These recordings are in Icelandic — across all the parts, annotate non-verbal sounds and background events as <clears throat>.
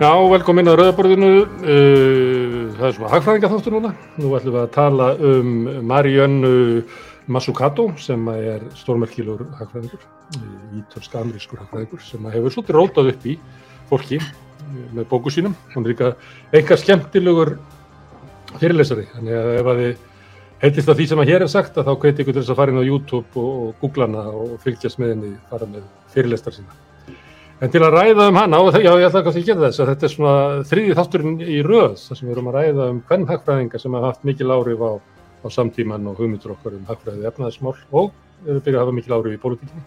Já, velkomin að Rauðaborðinu. Uh, það er svona hagfræðingaþáttur núna. Nú ætlum við að tala um Mariannu Mazzucato sem er stórmerkilur hagfræðingur, ítölsk-amerískur hagfræðingur sem hefur svolítið rótað upp í fólki með bóku sínum. Hún er líka eitthvað skemmtilegur fyrirlesari. Þannig að ef að þið heitist að því sem að hér er sagt að þá hveti ykkur til þess að fara inn á YouTube og, og googla hana og fylgjast með henni fara með fyrirlestar sína. En til að ræða um hana, og já, ég ætla ekki að gera þess að þetta er svona þriði þátturinn í röð þar sem við erum að ræða um hvern hagfræðinga sem hafa haft mikil áhrif á, á samtíman og hugmyndur okkar um hagfræðið efnaðismál og við byrjað að hafa mikil áhrif í pólitíkinni.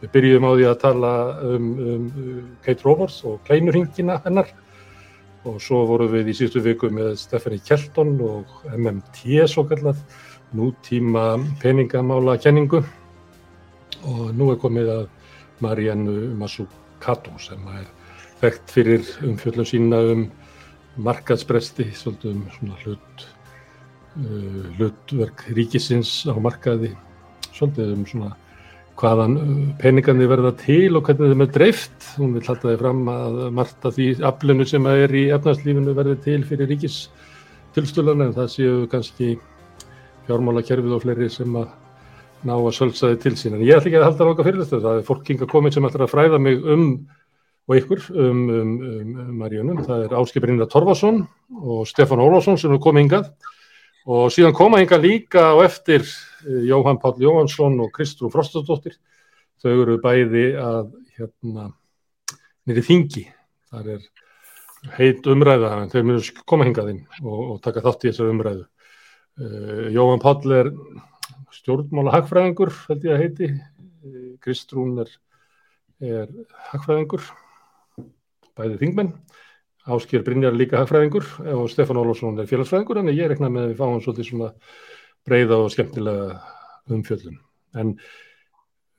Við byrjum á því að tala um, um, um Kate Roberts og kleinurhingina hennar og svo vorum við í síðustu viku með Stephanie Kelton og MMT svo kallað, nútíma peningamála kenningu og nú er komið að Mariannu Mazzucato sem er þekkt fyrir umfjöldum sína um markaðsbresti, svolítið um svona hlut, uh, hlutverk ríkisins á markaði, svolítið um svona hvaðan peningandi verða til og hvernig þeim er dreift. Hún vil halda þið fram að margt af því aflunu sem er í efnarslífinu verði til fyrir ríkistilstölan en það séu kannski fjármálakerfið og fleiri sem að ná að sölsa þið til sín. En ég ætla ekki að halda langa fyrirlistöð. Það er fólk hinga komin sem ætlar að fræða mig um og ykkur um, um, um, um Marjónum. Það er Áskiprinda Torfarsson og Stefán Ólásson sem er komið hingað og síðan koma hingað líka á eftir Jóhann Páll Jóhansson og Kristrú Frostadóttir þau eru bæði að hérna nýri þingi þar er heit umræða en þau mjög koma hingaðinn og, og taka þátt í þessar umræðu uh, Jóhann Páll er stjórnmála hagfræðingur held ég að heiti Kristrún er, er hagfræðingur bæði þingmenn Ásker Brynjar líka hagfræðingur og Stefán Ólásson er félagsfræðingur en ég er ekki með að við fáum svolítið svona breyða og skemmtilega umfjöldun. En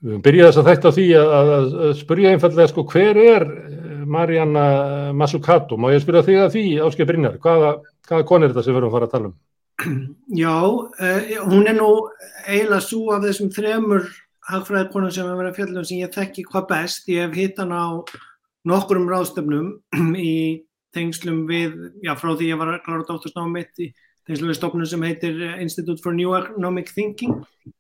við höfum byrjað þess að þetta á því að, að, að spyrja einfallega sko hver er Marianna Mazzucato? Má ég spyrja því að því Ásker Brynjar, hvaða, hvaða kon er þetta sem við erum að fara að tala um? <clears throat> Já, uh, hún er nú eiginlega svo af þessum þremur hagfræðikonum sem við verðum að fjalla um sem ég þekki hvað best. Ég hef hitt hann á nokkurum ráðstöfnum <clears throat> í tengslum við, já frá því ég var að klára dóttursnáðum mitt í tengslum við stofnum sem heitir Institute for New Economic Thinking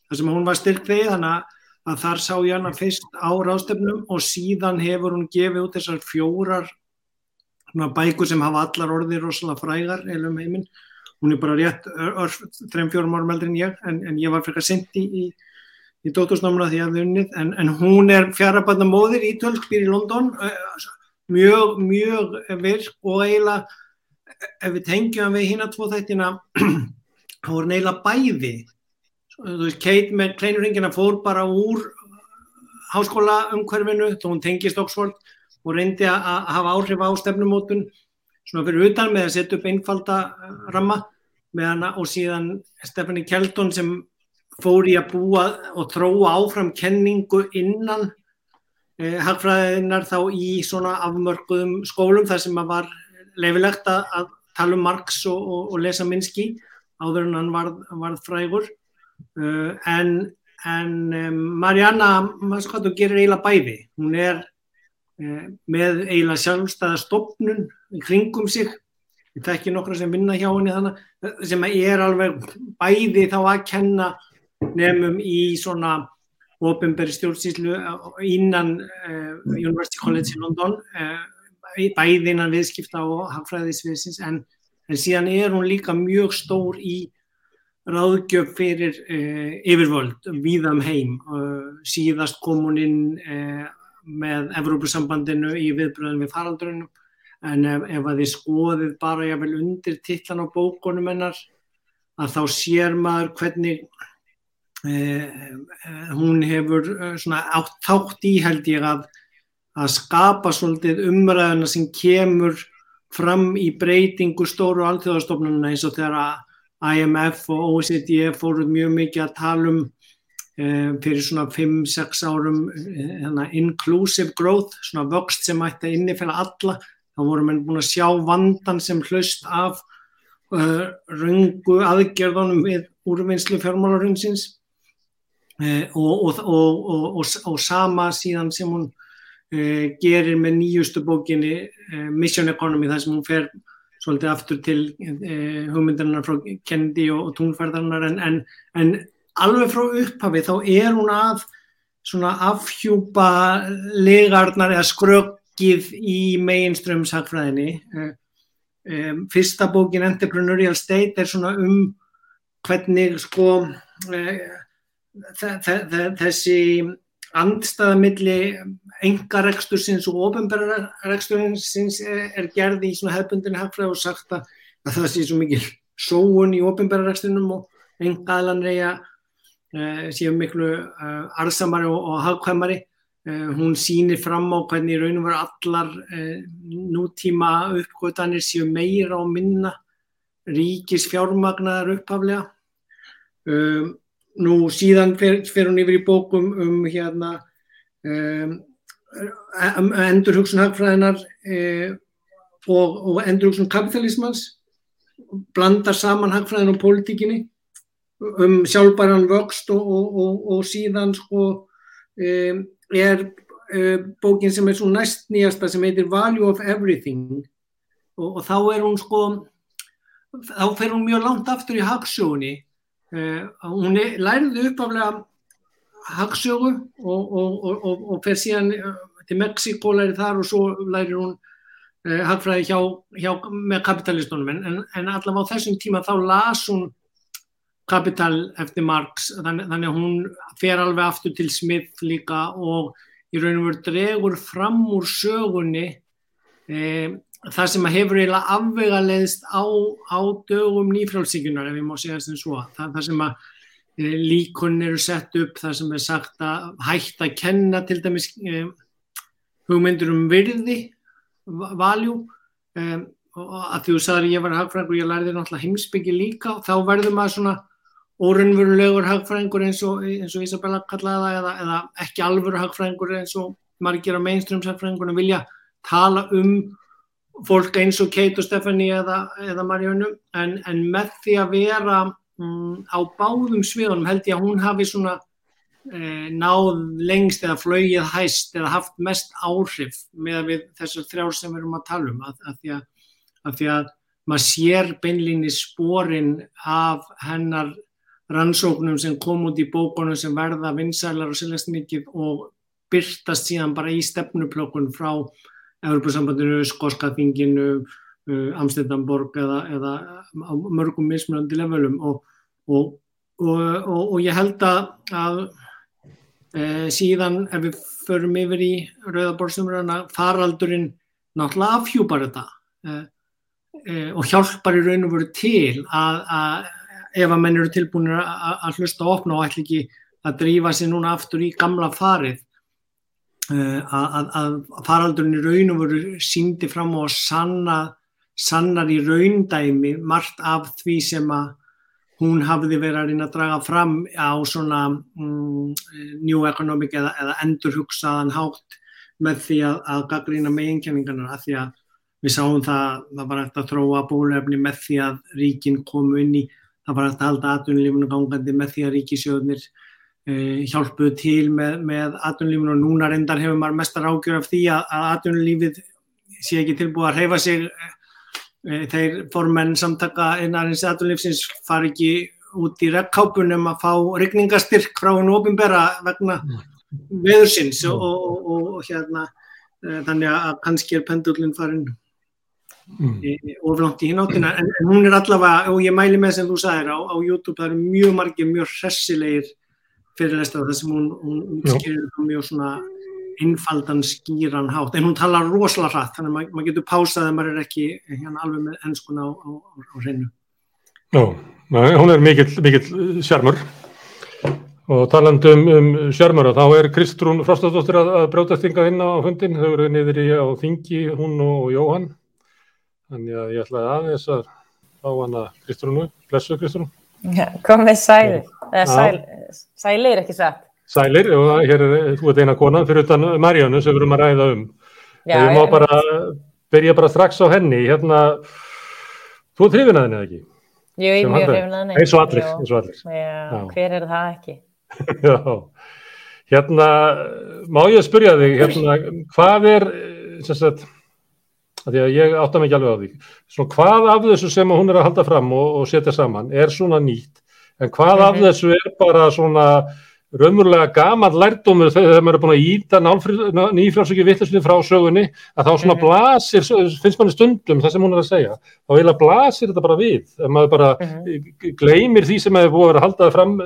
þar sem hún var styrkvegi þannig að þar sá ég hana fyrst á ráðstöfnum og síðan hefur hún gefið út þessar fjórar bækur sem hafa allar orðið rosalega frægar heilum heiminn. Hún er bara rétt þrejum fjórum árum eldri en ég en, en ég var að syndi í, í, í dóttursnámuna því að þið unnið. En, en hún er fjarabarna móðir í tölkbýr í London mjög, mjög virk og eiginlega ef við tengjum við hína tvo þættina <clears throat> þá voru neila bæði. Þú veist, Kate með kleinurringina fór bara úr háskóla umhverfinu, þá hún tengist Oxford og reyndi að hafa áhrif á stefnumótun, svona fyrir utan með að setja upp einfalda ramma með hana og síðan Stephanie Kelton sem fór í að búa og þróa áfram kenningu innan eh, hagfræðinar þá í svona afmörkuðum skólum þar sem að var leifilegt að, að tala um Marx og, og, og lesa Minsky áður en hann varð, varð frægur. Uh, en, en um, Marianna Mazzucato gerir eiginlega bæði? Hún er með eiginlega sjálfstæða stopnun kringum sig. Ég þekki nokkra sem vinna hjá henni þannig sem er alveg bæði þá að kenna nefnum í svona ofinberi stjórnsýslu innan uh, University College í London bæði innan viðskipta og hagfræðisviðsins en, en síðan er hún líka mjög stór í ráðgjöf fyrir eh, yfirvöld viðam heim. Uh, síðast kom hún inn eh, með Evrópusambandinu í viðbröðin við faraldrunum en ef, ef að þið skoðið bara jáfnvel undir tillan á bókunum hennar að þá sér maður hvernig eh, hún hefur svona átt þátt í held ég að að skapa svolítið umræðina sem kemur fram í breytingu stóru alþjóðastofnununa eins og þegar IMF og OECD fóruð mjög mikið að tala um fyrir svona 5-6 árum eh, inclusive growth, svona vöxt sem ætti að innifæla alla, þá vorum við búin að sjá vandan sem hlust af uh, rungu aðgerðunum við úrvinnslu fjármálarunnsins eh, og, og, og, og sama síðan sem hún uh, gerir með nýjustu bókinni uh, Mission Economy þar sem hún fer svolítið aftur til uh, hugmyndarinnar frá Kennedy og, túnferðarnar en, en, en alveg frá upphafi þá er hún að svona afhjúpa legarnar eða skröggið í mainströmshagfræðinni um, fyrsta bókin Entrepreneurial State er svona um hvernig sko þessi andstaða milli engarekstursins og ofinbærarekstursins er gerð í svona hefbundinni hagfræð og sagt að það sé svo mikil sóun í ofinbærareksturinnum og engaðlan reyja séu miklu uh, arðsamari og, og hagkvæmari. Uh, hún sýnir fram á hvernig raunum var allar nútíma uppgötanir séu meira og minna ríkis fjármagnar upphaflega Nú síðan fer, fer hún yfir í bókum um hérna um, endurhugsun hagfræðinar um, og, og endurhugsun kapitalismans, blandar saman hagfræðin og pólitíkinni um sjálfbæran vöxt og, og, og síðan sko um, er bókin sem er svo næst nýjasta sem heitir Value of Everything. Og þá er hún sko, þá fer hún mjög langt aftur í hagsjóni Uh, hún er, læriði uppaflega og, og, og, og fer síðan uh, til Mexiko læri þar og svo læri hún uh, hagfræði hjá, hjá með kapitalistunum. En, en allavega á þessum tíma þá las hún kapital eftir Marx. Þannig, þannig að hún fer alveg aftur til Smith líka og í raun og veru dregur fram úr sögunni eða það sem hefur eiginlega afvega leiðist á, á dögum nýfrálsíkunar ef ég má segja þess að svo. Það, það sem að e, líkun eru sett upp það sem er sagt að hægt að kenna til dæmis e, hugmyndur um virði valjú e, og að því þú sagður ég var hagfræðingur og ég lærði náttúrulega heimsbyggi líka og þá verður maður svona órunverulegur hagfræðingur eins og, eins og Isabella kallaði það eða, eða ekki alvöru hagfræðingur eins og margir á mainstreamshagfræðingunum vilja tala um fólk eins og Kate og Stephanie eða, eða Marjónu en, en með því að vera mm, á báðum sviðunum held ég að hún hafi svona e, náð lengst eða flögið hæst eða haft mest áhrif með við þessar þrjár sem við erum að tala um. Að, að, því, að því að maður sér beinlinni spórin af hennar rannsóknum sem kom út í bókunum sem verða vinsælar og sérlega mikið og byrtast síðan bara í stefnuplökun frá Európa-sambandinu, Skoskaþinginu, uh, Amsterdamborg eða, eða mörgum mismunandi levelum. Og, og, og, og ég held að, að e, síðan ef við förum yfir í Rauðaborgsumröðana faraldurinn náttúrulega afhjúpar þetta e, e, og hjálpar í raun og veru til að, að ef að menn eru tilbúinir að hlusta og opna og ætla ekki að drífa sér núna aftur í gamla farið Eh, að, faraldurinn í raun og veru síndi fram og sanna, sannar í raundæmi margt af því sem að hún hafði verið að reyna að draga fram á svona mm, new economic eða, eða endurhugsaðan hátt með því að, að gaggrína meginkenningarnar að því að við sáum það, það var eftir að þróa bólefni með því að ríkin komu inn í, það var eftir að halda atvinnulífunu gangandi með því að ríkisjóðnir Uh, hjálpuð til með, með atvinnulífinu og núna reyndar hefur maður mestar ágjör af því að, að atvinnulífið sé ekki tilbúið að reyfa sig. Uh, þeir formenn samtaka innarins atvinnulífsins far ekki út í rekkápunum að fá regningastyrk frá hún ofinbera vegna veðursins og, og, og, og hérna uh, þannig að kannski er pendullin farin mm. oflátt í hináttina en, en hún er allavega og ég mæli með sem þú sagðir á, á YouTube það eru mjög margir mjög hressilegir fyrirlestra þar sem hún, hún útskýrir mjög svona innfaldan skýran hátt. En hún talar rosalega hratt þannig að maður mað getur pásað ef maður er ekki hérna alveg með ennskuna á, á, á hreinu. Já, hún er mikill mikill sjarmur. Og talandum um sjarmur þá er Kristrún Frostadóttir að, að brjótast yngað inn á hundin, þau eru niður í á þingi, hún og Jóhann þannig að ég ætlaði aðeins að fá hana Kristrúnu, blessu Kristrún Komið sæl, sæl, sælir ekki satt. Sælir, og hér er þú ert eina konan fyrir utan Marjánu sem við erum að ræða um. Já, ég má bara, byrja bara strax á henni, hérna, þú er trefin að henni eða ekki? Jú, ég er mjög trefin að henni. Eins og allir, eins og allir. Já, Já, hver er það ekki? <laughs> Já, Hérna, má ég að spyrja þig, hérna, hvað er, sem sagt, að því að ég átta mig ekki alveg á því, svona hvað af þessu sem hún er að halda fram og, og setja saman er svona nýtt, en hvað af Mhm. þessu er bara svona raunverulega gaman lærdómur þegar maður er búin að íta nýfrálsöki vittlisni frá sögunni, að þá svona Mhm. blasir, finnst manni stundum það sem hún er að segja, þá eiginlega blasir þetta bara við, ef maður bara Mhm. gleymir því sem hefur búið að vera að halda það fram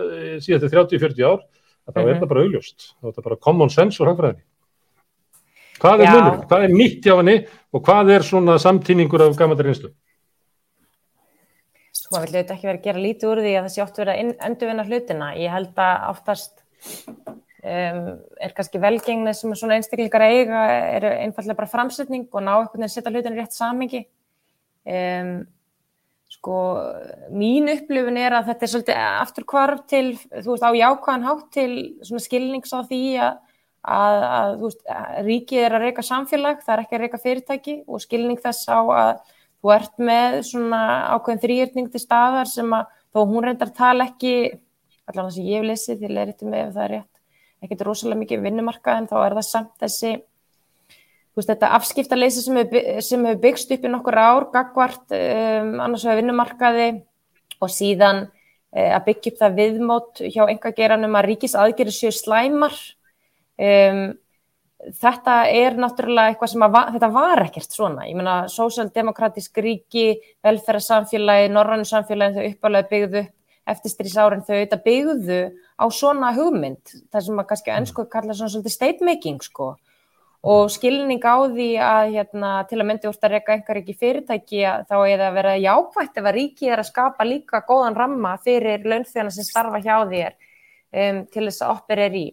síðan til 30-40 ár, að þá er Mhm. þetta bara augljóst, þá er þetta bara common sense og hagfræðinni. Hvað er munur? Hvað er nýtt hjá henni og hvað er svona samtíningur af gammallar einslu? Sko, vil auðvitað ekki vera að gera lítið úr því að það sé oft verið að inn- endurvinna hlutina. Ég held að oftast um, er kannski velgengni sem svona einstaklingar eiga er einfallega bara framsetning og ná einhvern veginn að setja hlutina í rétt samingi. Um, sko, mín upplifun er að þetta er svolítið aftur hvarf til, þú veist, á jákvæðan hátt til svona skilnings á því að, að, að veist, ríkið er að reyka samfélag, það er ekki að reyka fyrirtæki og skilning þess á að þú ert með svona ákveðin þrýjörning til staðar sem að þó hún reyndar tala ekki, allavega sem ég hef lesið til eritum með ef það er rétt, ekkert rosalega mikið um vinnumarkað en þá er það samt þessi, veist þetta afskiptaleysi sem hefur hefur byggst upp í nokkur ár, gagvart um, annars vegar vinnumarkaði og síðan uh, að byggja upp það viðmót hjá engageranum að ríkis aðgerið séu slæmar. Um, þetta er náttúrulega eitthvað sem að þetta var ekkert svona. Ég meina, sósaldemokratísk ríki, velferðarsamfélagi, norrannu samfélagi þau uppalega byggðu upp eftir strísárin þau auðvitað byggðu á svona hugmynd, það sem að kannski ennsku kalla svona svolítið state making sko og skilning á því að hérna, til að myndi úr að reyka einhver ekki fyrirtæki þá er það að vera jákvætt ef að ríki er að skapa líka góðan ramma fyrir launþjóðana sem starfa hjá þér um, til þess að operer í.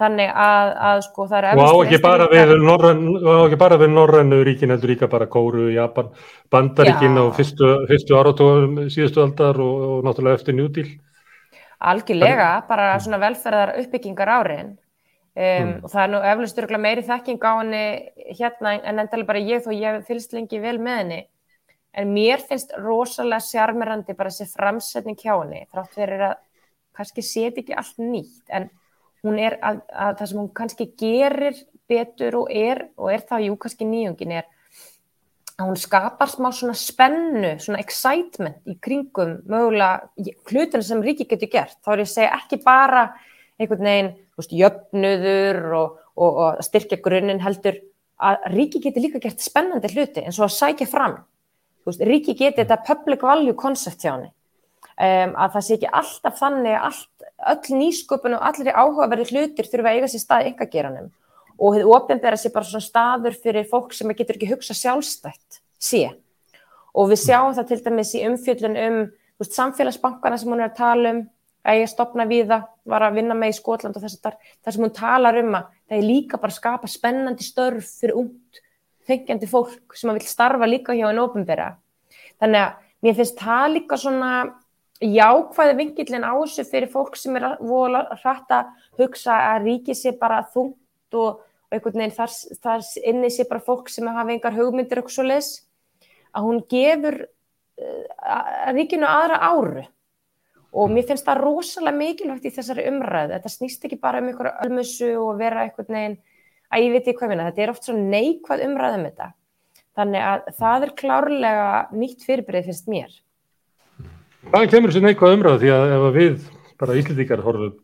Þannig að, að sko það er Og á ekki bara við við norrænu ríkin heldur líka bara Kóru, Japan, Bandaríkin á fyrstu, fyrstu áratugum síðustu aldar og, og náttúrulega eftir New Deal. Algjörlega, bara svona velferðar uppbyggingar árin. Um, Mm. og það er nú eflust örgulega meiri þekking á henni hérna en endalega bara ég þó ég fylgst lengi vel með henni. En mér finnst rosalega sjarmirandi bara þessi framsetning hjá henni þrátt verið að kannski seti ekki allt nýtt. En hún er að, að það sem hún kannski gerir betur og er og er það jú kannski nýjungin er að hún skapar smá svona spennu, svona excitement í kringum mögulega hlutinu sem ríki getur gert. Þá er ég að segja ekki bara einhvern veginn veist, jöfnuður og, og, og styrkja grunninn heldur að ríki getur líka gert spennandi hluti eins og að sækja fram. Veist, ríki getur þetta public value concept hjá henni. Um, að það sé ekki alltaf þannig að allt, öll nýsköpun og allir áhugaverði hlutir þurfa að eiga sér stað í engageranum og hefur ofinbæra sér bara svona staður fyrir fólk sem getur ekki hugsa sjálfstætt sé. Og við sjáum það til dæmis í umfjöllun um veist, samfélagsbankana sem hún er að tala um, að ég stopna við það, var að vinna með í Skotland og þess að það sem hún talar um að það er líka bara að skapa spennandi störf fyrir ungt, fengjandi fólk sem að vil starfa líka hjá einn ofinbæra. Þannig að mér finnst það líka svona jákvæði vingillin á þessu fyrir fólk sem er að hrætta hugsa að ríki sé bara þungt og einhvern veginn þar, þar inni sé bara fólk sem hafa engar hugmyndir og svo leis að hún gefur uh, ríkinu aðra áru. Og mér finnst það rosalega mikilvægt í þessari umræðu. Þetta snýst ekki bara um einhverju ölmusu og vera einhvern veginn að ég veit ekki hvað minna, þetta er oft svo neikvæð umræð um þetta. Þannig að það er klárlega nýtt fyrirbreið finnst mér Hvaðan kemur þessi neikvæð umræð því að ef að við bara íslendingar horfum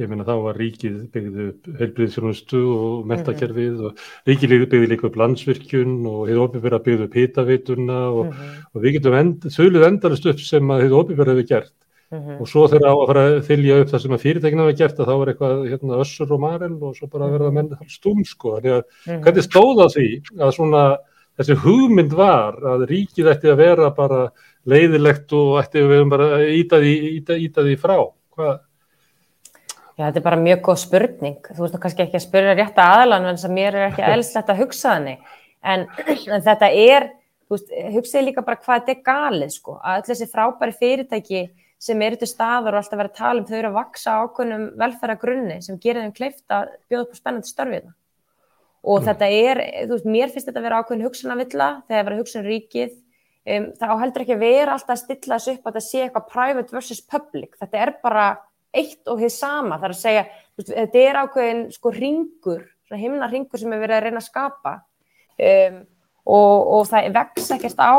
ég meina þá var ríkið byggðið upp heilbriðsjónustu og mentakerfið og ríkið byggði líka upp landsvirkjun og hefur ofið að byggða upp hitaveituna og, mm -hmm. og við getum end, þauðluð endalist upp sem að hefur ofið hefur gert mm -hmm. og svo þegar á að fara að þylja upp það sem að fyrirtækina hefur gert að þá er eitthvað hérna, össur og marel og svo bara verða menn stúm sko, að mm -hmm. hvernig stóða því að svona þessi hugmynd var að ríkið ætti að vera bara leiðilegt og ætti að vera bara íta því, íta, íta því frá hvað Já, þetta er bara mjög góð spurning. Þú veist nú kannski ekki að spyrja rétt að aðlan en sem mér er ekki <laughs> eðlislegt að hugsa þannig. En, en þetta er, þú veist, hugsaði líka bara hvað þetta er galið, sko. Að öll þessi frábæri fyrirtæki sem eru til staður og alltaf verið að tala um þau eru að vaksa ákveðnum velferðargrunni sem gerir þeim kleift að bjóða upp á spennandi störfiðna. Og mm. þetta er, þú veist, mér finnst þetta að vera ákveðin hugsunavilla þegar verið hugsun ríkið. Um, það heldur ekki að vera alltaf að stilla þessu upp að þetta sé eitthvað private versus public. Þetta er bara eitt og þið sama, það er að segja þetta er ákveðin sko ringur, himna ringur sem er verið að reyna að skapa um, og, og það vex ekkert á,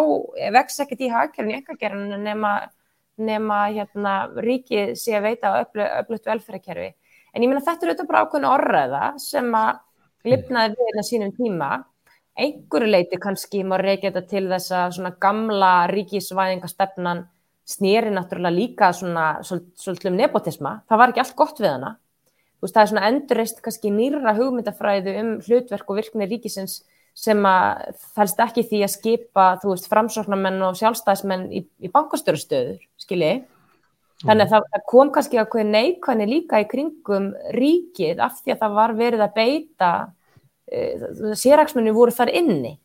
vex ekkert í hagkerfinu ekkagerðinu nema, nema hérna, ríkið sé að veita öflugt velferðarkerfi. En ég minna þetta er auðvitað bara ákveðin orðaða sem að lifnaði við þetta sínum tíma einhverju leiti kannski má reykja þetta til þess að svona gamla ríkisvæðingastefnan snýri náttúrulega líka svona svolítið um nepotisma, það var ekki allt gott við hana. Þú veist það er svona endurreist kannski nýra hugmyndafræðu um hlutverk og virkni ríkisins sem að fælst ekki því að skipa þú veist framsóknarmenn og sjálfstæðismenn í, í bankastörustöður, skilji. Þannig að það kom kannski að neikvæðni líka í kringum ríkið af því að það var verið að beita uh, séraksmenni voru þar inni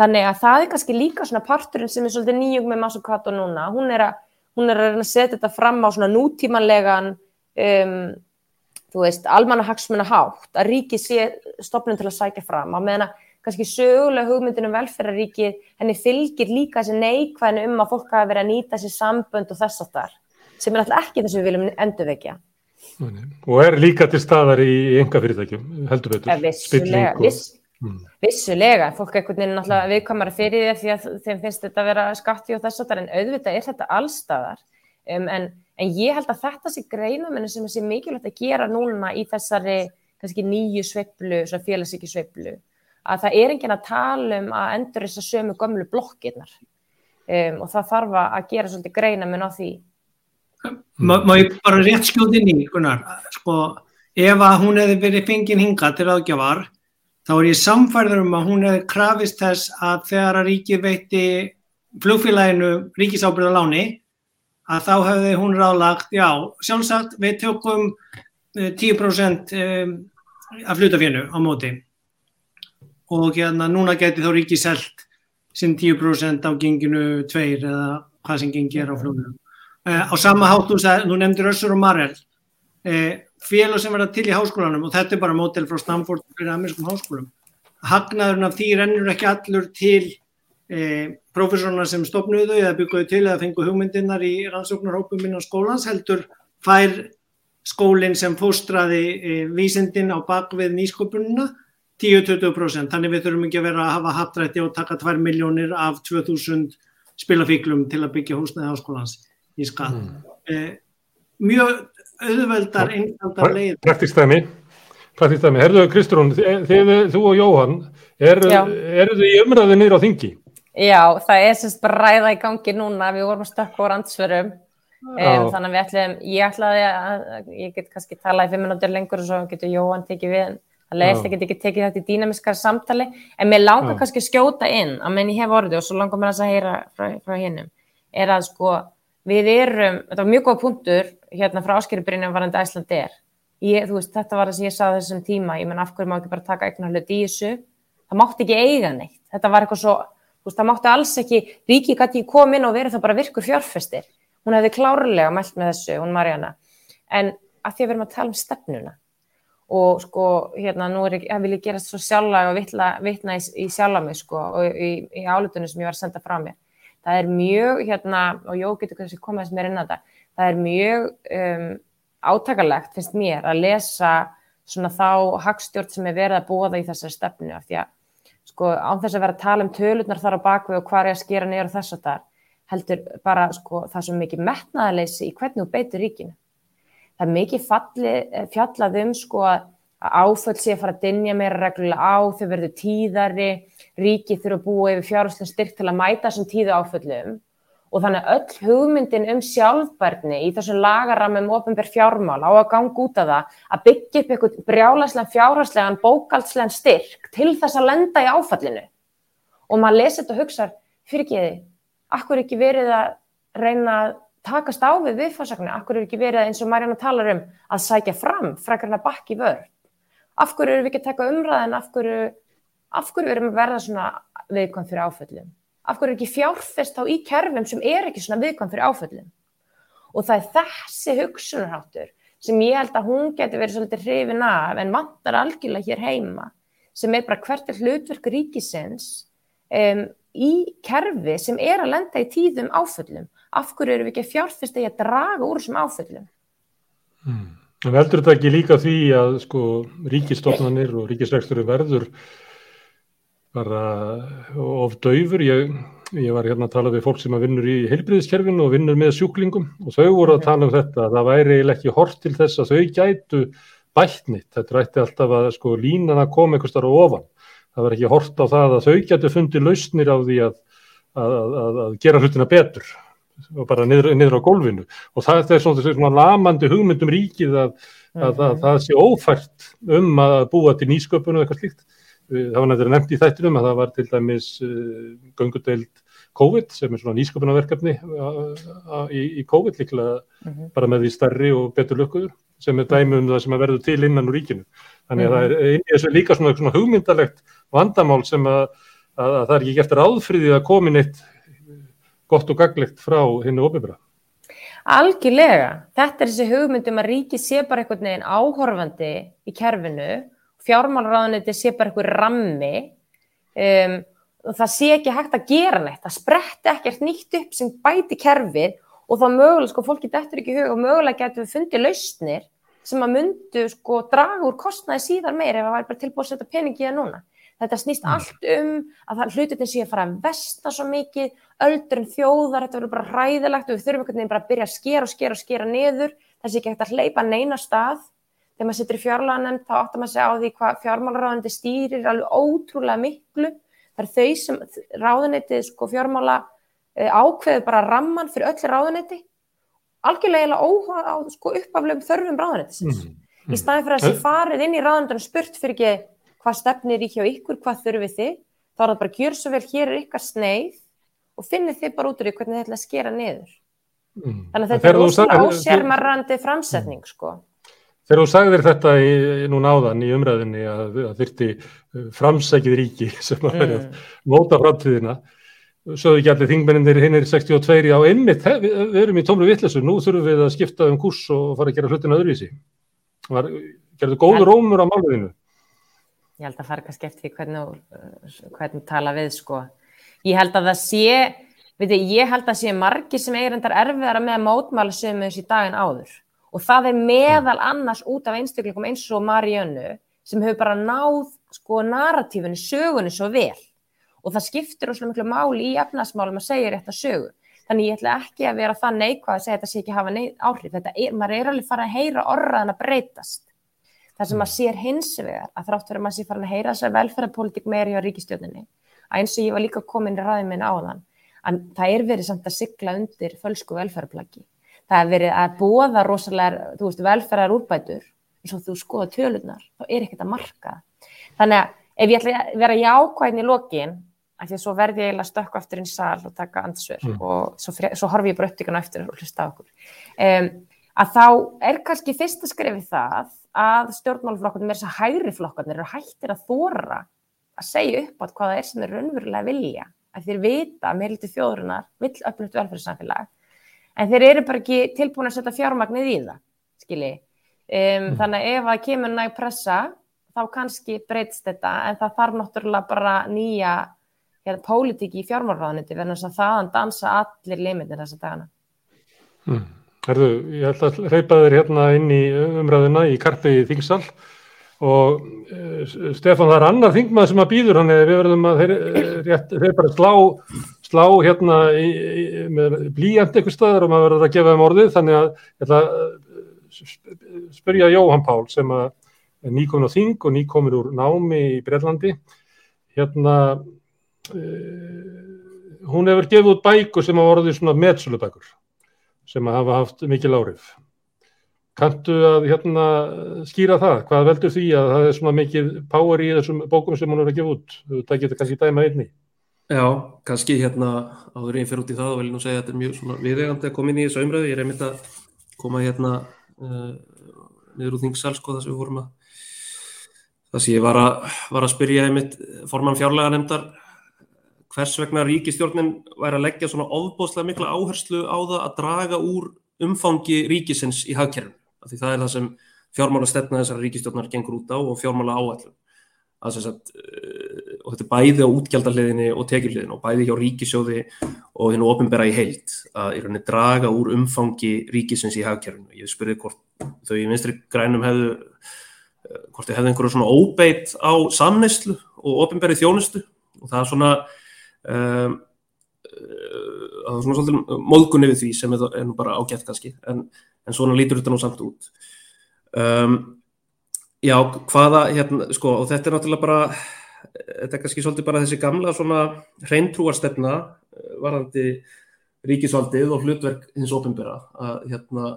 Þannig að það er kannski líka svona parturinn sem er svolítið nýjum með Masukato núna. Hún er að, hún er að setja þetta fram á svona nútímanlegan, um, þú veist, almannahagsmuna hátt, að ríki sé stopnum til að sækja fram. Að meðan að kannski sögulega hugmyndunum velferðaríki, henni fylgir líka þessi neikvæðinu um að fólk hafa verið að nýta þessi sambönd og þess að þar, sem er alltaf ekki þess að við viljum endurvekja. Og er líka til staðar í enga fyrirtækjum, heldur betur. Vissulega, viss. Mm. Vissulega, fólk er einhvern veginn náttúrulega viðkamara fyrir því að þeim finnst þetta að vera skatti og þess að það en auðvitað er þetta allstaðar um, en, en ég held að þetta sé greinamennu sem er mikilvægt að gera núna í þessari kannski nýju sveiplu, félagsíki sveiplu að það er enginn að tala um að endur þess að sömu gömlu blokkirnar um, og það þarf að gera svolítið greinamenn á því Má, má ég bara rétt skjóð inn í, Gunnar, sko ef að hún hefði verið fengin hinga til ágjafar þá er ég samfærður um að hún hefði krafist þess að þegar að ríkið veitti flugfélaginu ríkisábyrðaláni að þá hefði hún ráðlagt, já, sjálfsagt við tökum 10% eh, eh, af hlutafjönu á móti og hérna núna geti þá ríkið selt sem 10% á genginu 2 eða hvað sem gengir á flugfélaginu. Eh, á sama hátu, þú nefndir Össur og Marell, félag sem verða til í háskólanum og þetta er bara mótel frá Stanford fyrir amerískum háskólum. Hagnaðurinn af því rennur ekki allur til eh, profesorna sem stopnuðu eða byggjuðu til eða fengu hugmyndirnar í rannsóknarhópum innan skólans heldur fær skólinn sem fóstraði eh, vísindin á bakvið nýsköpununa 10-20% þannig við þurfum ekki að vera að hafa hattrætti og taka 2 miljónir af 2000 spilafíklum til að byggja húsnaði háskólans í skatt mm. eh, mjög auðveldar einfaldar leið. Praktísk dæmi. Herðu Kristrún, þú og Jóhann, eru er þið í umræðu nýra á þingi? Já, það er semst bara ræða í gangi núna, við vorum stökk á randsverum, um, þannig að við ætlum, ég ætlaði að, ég get kannski tala í fimm minútur lengur og svo getur Jóhann tekið við, það leiðist ekki ekki tekið þetta í dýnamiskar samtali, en mér langar Já. kannski skjóta inn, að menn ég hef orðið og svo langar mér að heyra frá, frá hinnum, er að sko, við erum, þetta var mjög góð punktur hérna frá áskýribrinjum varandi Æsland er ég, þú veist, þetta var það sem ég saði þessum tíma. Ég menn af hverju má ekki bara taka eignar hlut í þessu? Það mátti ekki eiga neitt. Þetta var eitthvað svo, þú veist, það mátti alls ekki ríki gæti koma inn og verið það bara virkur fjárfestir, hún hefði klárlega mælt með þessu, hún Marjana en að því að við erum að tala um stefnuna og sko, hérna, nú er ég vil ég gera svo sjálflega það er mjög, hérna, og Jó getur kannski komað sem er inn á þetta, það er mjög um, átakalegt, finnst mér, að lesa svona þá hagstjórn sem er verið að bóða í þessari stefnu, af því að sko án þess að vera að tala um tölurnar þar á bakvið og hvað er að skera og þess að þar, heldur bara sko það sem mikið metnaðaleysi í hvernig þú beitur ríkinu. Það er mikið falli, fjallað um sko að áföll sé að fara að dinja meira reglulega á, þau verður tíðari, ríki þurfa að búa yfir fjárháslega styrk til að mæta þessum tíðu áföllum. Og þannig að öll hugmyndin um sjálfbærni í þessum lagaramum ofinber fjármál á að ganga út af það að byggja upp eitthvað brjálæslega fjárháslegan bókaldslegan styrk til þess að lenda í áfallinu. Og maður lesi þetta og hugsa fyrir ekki þið, akkur ekki verið að reyna að takast á við viðfársakna, akkur er ekki verið eins og Marjana talar um að sækja fram frækar hann að bakki vörð af hverju erum við ekki að taka umræðin af hverju, af hverju erum við að verða svona viðkvæm fyrir áföllum? Af hverju er ekki fjárfest þá í kerfum sem er ekki svona viðkvæm fyrir áföllum? Og það er þessi hugsunarháttur sem ég held að hún getur verið svolítið hrifin af en vantar algjörlega hér heima sem er bara hvert er hlutverk ríkisins um, í kerfi sem er að lenda í tíðum áföllum. Af hverju eru við ekki fjárfest að ég draga úr þessum áföllum? Hmm. Veldur þetta ekki líka því að sko ríkistofnanir og ríkisreksturinn verður bara of döfur. Ég, ég var hérna að tala við fólk sem að vinnur í heilbriðiskerfinu og vinnur með sjúklingum og þau voru að tala um þetta. Það væri ekki hort til þess að þau gætu bætnitt. Þetta rætti alltaf að sko línan að koma einhvers þar á ofan. Það var ekki hort á það að þau gætu fundið lausnir á því að, að, að, að gera hlutina betur og bara niður, niður á gólfinu og það er svona, svona lamandi hugmyndum ríkið að, að, að, að það sé ófært um að búa til nýsköpun og eitthvað slíkt. Það var nættir nefnt í þættinum að það var til dæmis uh, göngudeild COVID sem er svona nýsköpunarverkefni í, í COVID líklega uh -huh. bara með því starri og betur lökuður sem er dæmi um það sem að verður til innan úr ríkinu. Þannig að það er eins og líka svona, svona hugmyndalegt vandamál sem að, að það er ekki eftir áðfriðið að komin eitt gott og gaglegt frá hennu ofibra. Algjörlega. Þetta er þessi hugmyndum að ríki sé bara einhvern veginn áhorfandi í kerfinu, fjármálraðaniti sé bara einhver rammi um, og það sé ekki hægt að gera neitt, það spretti ekkert nýtt upp sem bæti kerfið og þá mögulega, sko, fólki dettur ekki hug og mögulega getur við fundið lausnir sem að myndu, sko, draga úr kostnaði síðar meir ef það væri bara tilbúið að setja peningi í það núna. Þetta snýst mm. allt um að hlutin sé að fara að vesta svo mikið, öldurinn þjóðar, þetta verður bara hræðilegt og við þurfum einhvern veginn bara að byrja að skera og skera og skera niður. Það sé ekki hægt að hleypa neina stað. Þegar maður sittur í fjárláðanemnd þá áttar maður sig á því hvað fjármálaráðandi stýrir alveg ótrúlega miklu. Það er þau sem ráðunetið sko, fjármála eh, ákveður bara ramman fyrir öll ráðuneti. Algjörlega óhuga á sko, uppaflegum þörfum ráðunetisins. Mm. Mm. Í staðin fyrir að þessi farið inn í ráðundan spurt fyrir ekki hvað stefnir í hjá ykkur, hvað þurfið þið, þá er það bara gjör svo vel, hér er ykkar sneið og finnir þið bara út úr því hvernig þið ætla að skera niður. Mm. Þannig að þetta er óslega ásérmarrandi framsetning, sko. Þegar þú sagðir þetta í, núna áðan í umræðinni að, að þyrti uh, framsækið ríki <laughs> sem að verða mm. móta framtíðina, sögðu ekki allir þingmenninir hinn er 62 á einmitt, við, við erum í tómlu vittlesu, nú þurfum við að skipta um kurs og fara að gera hlutin öðruvísi. Gerðu góður rómur á máluðinu? ég held að fara kannski eftir hvernig, uh, hvernig tala við sko. Ég held að það sé, veit ég, ég held að sé margi sem eigir endar erfiðara með að mótmála sem þessi daginn áður og það er meðal annars út af einstakleikum eins og Mariannu sem hefur bara náð sko narratífunni, sögunni svo vel og það skiptir óslulega miklu máli í efnasmálum að segja rétt að sögu. Þannig ég ætla ekki að vera það neikvað að segja þetta sé ekki hafa áhrif. Þetta er, maður er alveg farið að heyra orðaðan að breytast Það sem maður sér hins vegar að þrátt fyrir að maður sé farin að heyra þessar velferðarpolítik meiri á ríkistjóninni að eins og ég var líka komin í ræðin minn áðan að það er verið samt að sigla undir fölsku velferðarplagi. Það er verið að bóða rosalega, þú veist, velferðar úrbætur eins og þú skoða tölunar, þá er ekkert að marka. Þannig að ef ég ætla að vera jákvæðin í lokin, af því að svo verði ég eiginlega stökku eftir einn sal og taka ansvör mm. og svo, svo horfi ég bara upptíkanu eftir og hlusta á okkur. Um, að þá er kannski fyrsta skrifið það að stjórnmálaflokkarnir með þess að hægri flokkarnir eru hættir að þóra að segja upp átt hvað það er sem þeir raunverulega vilja að þeir vita að meðliti þjóðurinnar vill öflugt velferðarsamfélag en þeir eru bara ekki tilbúin að setja fjármagnið í það skilji um, mm. þannig að ef það kemur næg pressa þá kannski breytst þetta en það þarf náttúrulega bara nýja hérna, pólitíki í fjármálraðaniti verðan þess að þaðan dansa allir limitnir þessa dagana mm. Herðu, ég ætla að hreipa þér hérna inn í umræðuna í Karpi Þingsal og uh, Stefan það er annar þingmað sem að býður hann eða við verðum að hreipa að slá, slá hérna í, í, með blíjandi eitthvað staðar og maður verður að gefa þeim orðið þannig að ég ætla að eh, spyrja Jóhann Pál sem að nýkomin á Þing og nýkomin úr námi í Brellandi hérna uh, hún hefur gefið út bækur sem að orðið svona meðsölubækur sem hafa haft mikil árið. Kantu að hérna, skýra það? Hvað veldur því að það er svona mikil power í þessum bókum sem hún er að gefa út? Það getur kannski dæma einni. Já, kannski hérna áður einn fyrir út í það og vil nú segja að þetta er mjög viðegandi að koma inn í þessu umröðu. Ég er einmitt að koma hérna uh, niður úr þingsal sko þess að við vorum að það sem ég var að, var að spyrja einmitt forman fjárlega nefndar hvers vegna ríkistjórnin væri að leggja svona ofbóðslega mikla áherslu á það að draga úr umfangi ríkisins í hagkerfum. Því það er það sem fjármála stefna þessar ríkistjórnar gengur út á og fjármála áallum. Að, uh, og þetta er bæði á útgjaldaliðinni og tekjuliðinni og bæði hjá ríkisjóði og hinn ofinbera í heild að í rauninni draga úr umfangi ríkisins í hagkerfinu. Ég spurði hvort þau í vinstri grænum hefðu eh, hvort þau hefðu einhverju svona óbeitt á samneyslu og ofinberi þjónustu og það er svona um, það er svona svolítið móðgunni við því sem er, er nú bara ágætt kannski en, en svona lítur þetta nú samt út um, já, hvaða hérna, sko, og þetta er náttúrulega bara þetta er kannski svolítið bara þessi gamla svona hreintrúarstefna eh, varðandi ríkisvaldið og hlutverk hins ofinbera að hérna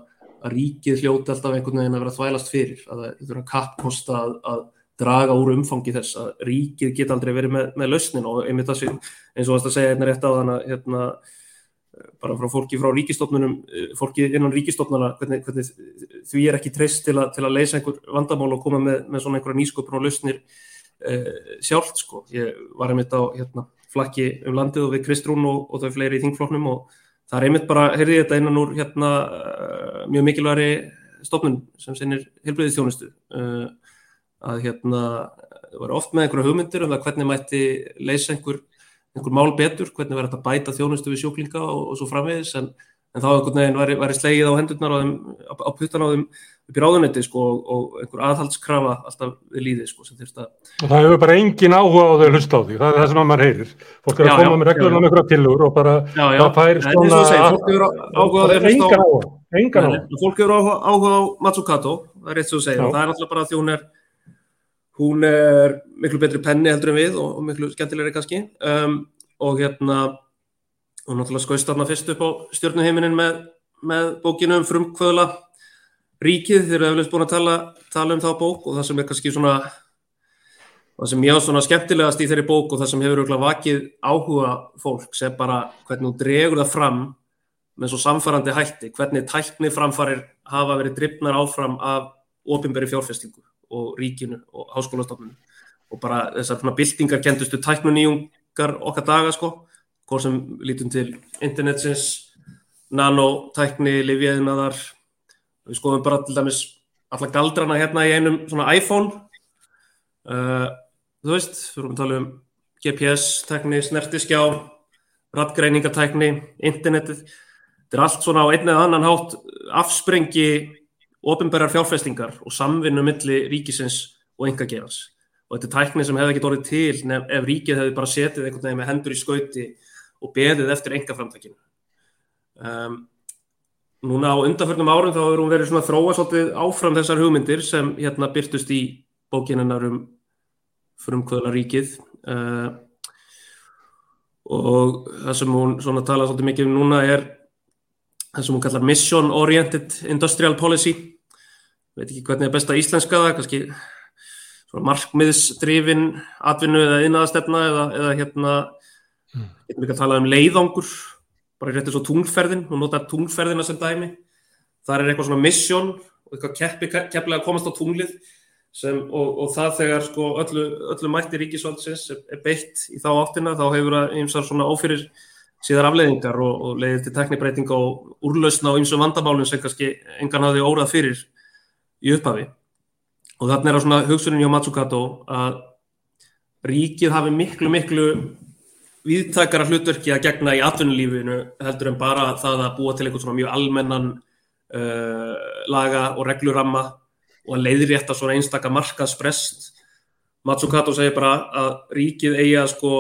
að ríkið hljóti alltaf einhvern veginn að vera þvælast fyrir að það er að kappkosta að, að draga úr umfangi þess að ríkið geta aldrei verið með, með lausnin og einmitt það sem eins og það segja hérna rétt á þann að hérna, bara frá fólki frá ríkistofnunum fólki innan ríkistofnuna hvernig, hvernig því er ekki treyst til, til að leysa einhver vandamál og koma með, með svona einhverja nýsköpun og lausnir eh, sjálft sko. Ég var einmitt á hérna, flakki um landið og við Kristrún og, og þau fleiri í þingfloknum og það er einmitt bara, heyrði þetta innan úr hérna, mjög mikilværi stofnun sem sinnir helbriðistjónustu uh, að hérna, það var oft með einhverja hugmyndir um það hvernig mætti leysa einhver, einhver mál betur, hvernig verður þetta bæta þjónustu við sjóklinga og, og svo framvegis en, en þá einhvern veginn væri, væri slegið á hendurnar á, þeim, á, á puttan á þeim upp í ráðunetti sko, og, og einhver aðhaldskrafa alltaf við líði sko, að... og það hefur bara engin áhuga á þau að hlusta á því. Það er það sem að maður heyrir. Fólk er að já, koma já, með reglum um einhverja tilur og bara já, það fær svona fólk hefur áhuga á því að hlusta á fólk hefur áhuga á Matsukato það er rétt sem þú segir, það er alltaf bara því hún er hún er miklu betri penni heldur en við og, og miklu skemmtilegri kannski. Um, og hérna og náttúrulega skoist þarna fyrst upp á stjórnuheiminin með, með bókinu um frumkvöðla. Ríkið, þeir eru eflust búin að tala, tala um þá bók og það sem er kannski svona það sem ég á svona skemmtilegast í þeirri bók og það sem hefur auðvitað vakið áhuga fólk sem bara hvernig þú dregur það fram með svo samfærandi hætti, hvernig tækni framfarir hafa verið drifnar áfram af ofinberi fjárfestingu og ríkinu og háskólastofnunu og bara þessar svona byltingar kentustu tæknuníungar okkar daga sko, hvort sem lítum til internetsins, nanotækni, livjeðinaðar við skoðum bara til dæmis alla galdrana hérna í einum svona iPhone. Uh, þú veist, við vorum að tala um GPS-tekni, snertiskjá rattgreiningatækni internetið, þetta er allt svona á einn eða annan hátt afsprengi ofinberðar fjárfestingar og samvinnu milli ríkisins og engagerans og þetta er tækni sem hefði ekki dórið til nef, ef ríkið hefði bara setið einhvern veginn með hendur í skauti og beðið eftir engaframtækinu um, núna á undanförnum árum þá hefur hún verið svona þróa svolítið áfram þessar hugmyndir sem hérna byrtust í bókinennar um frumkvöðla ríkið uh, og það sem hún svona tala svolítið mikið um núna er það sem hún kallar Mission Oriented Industrial Policy. Veit ekki hvernig er besta íslenska það kannski markmiðsdrifin atvinnu eða innæðastefna eða, eða hérna mm. getum ekki að tala um leiðangur bara réttir svo tungferðin og notar tungferðina sem dæmi þar er eitthvað svona mission og eitthvað keppi, kepplega að komast á tunglið sem, og, og það þegar sko öllu, öllu mætti ríkisvaldsins er, er beitt í þá áttina þá hefur það einsar svona ófyrir síðar afleiðingar og, og leiðir til teknibreitinga og úrlausna á einsum vandamálum sem kannski engan hafði órað fyrir í upphafi og þannig er það svona hugsunin hjá Matsukato að ríkið hafi miklu miklu viðtakara hlutverki að gegna í atvinnulífinu heldur en bara það að búa til einhvern svona mjög almennan uh, laga og regluramma og að leiðrétta svona einstaka markaðsprest. Matsukato segir bara að ríkið eigi að sko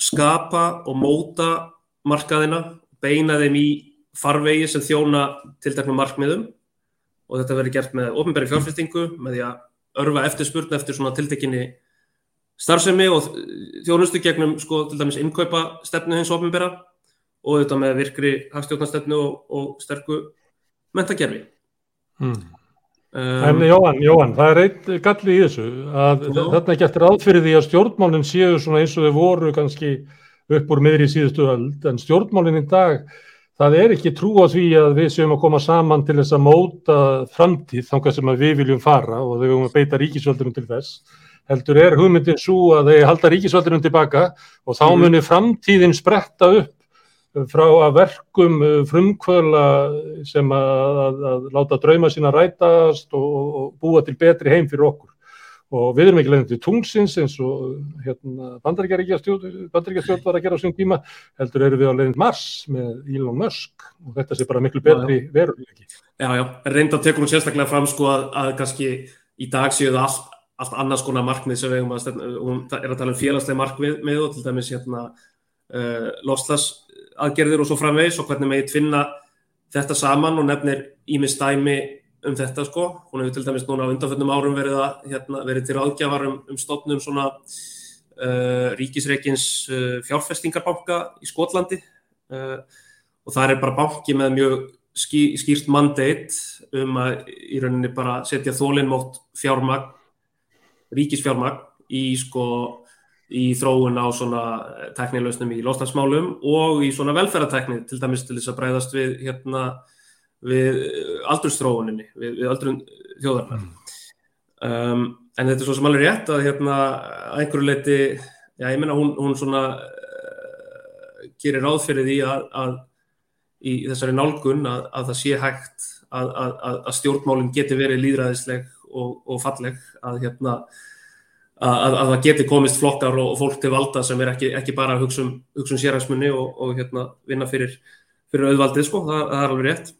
skapa og móta markaðina, beina þeim í farvegi sem þjóna tilteknum markmiðum og þetta verður gert með ofnbæri fjárfestingu, með því að örfa eftirspurn eftir svona tiltekinni starfsemi og þjónustu gegnum sko til dæmis innkaupa stefnu hins ofnbæra og þetta með virkri hagstjórnastefnu og, og sterku mentakerfi. Hmm. Um, en Jóhann, Jóhann, það er eitt galli í þessu að þarna ekki eftir aðfyrir því að stjórnmálinn séu svona eins og þau voru kannski upp úr miðri síðustu öld en stjórnmálinn í dag það er ekki trú á því að við séum að koma saman til þess að móta framtíð þangar sem við viljum fara og þau viljum beita ríkisvöldunum til þess heldur er hugmyndin svo að þeir halda ríkisvaldunum tilbaka og þá mhm. munir framtíðin spretta upp frá að verkum uh, frumkvöla sem að, að, að láta drauma sína rætast og, og búa til betri heim fyrir okkur. og við erum ekki leiðin til tungsins eins og hérna, bandaríkjastjórn var að gera á sín tíma, heldur eru við á leiðin Mars með Elon Musk og þetta sé bara miklu betri veruleiki. Já, já, reynda tekur hún sérstaklega fram sko að, að kannski í dag séu það allt, allt annars konar markmið sem við hefum að stefna, hún er að tala um félagslega markmið með og til dæmis hérna uh, loslas aðgerðir og svo framvegis og hvernig meginn tvinna þetta saman og nefnir ímið stæmi um þetta sko. Hún hefur til dæmis núna á undanfjöndum árum verið, að, hérna, verið til aðgjafar um, um stofnum svona uh, ríkisreikins uh, fjárfestingarbanka í Skotlandi uh, og það er bara banki með mjög ský, skýrt mandate um að í rauninni bara setja þólinnmótt fjármagn, ríkisfjármagn í sko í þróun á svona teknilausnum í losnarsmálum og í svona velferðartekni til dæmis til þess að breyðast við hérna við aldurstróuninni, við, við aldrun þjóðarnar. Mm. Um, en þetta er svo sem alveg rétt að hérna að einhverju leiti, já ég menna hún, hún svona uh, gerir ráð fyrir því að, að í þessari nálgun að, að það sé hægt að, að stjórnmálinn geti verið líðræðisleg og, og falleg að hérna að það geti komist flokkar og, og fólk til valda sem er ekki, ekki bara að hugsa um, um sérhagsmunni og, og hérna vinna fyrir, fyrir auðvaldið sko, það, það er alveg rétt.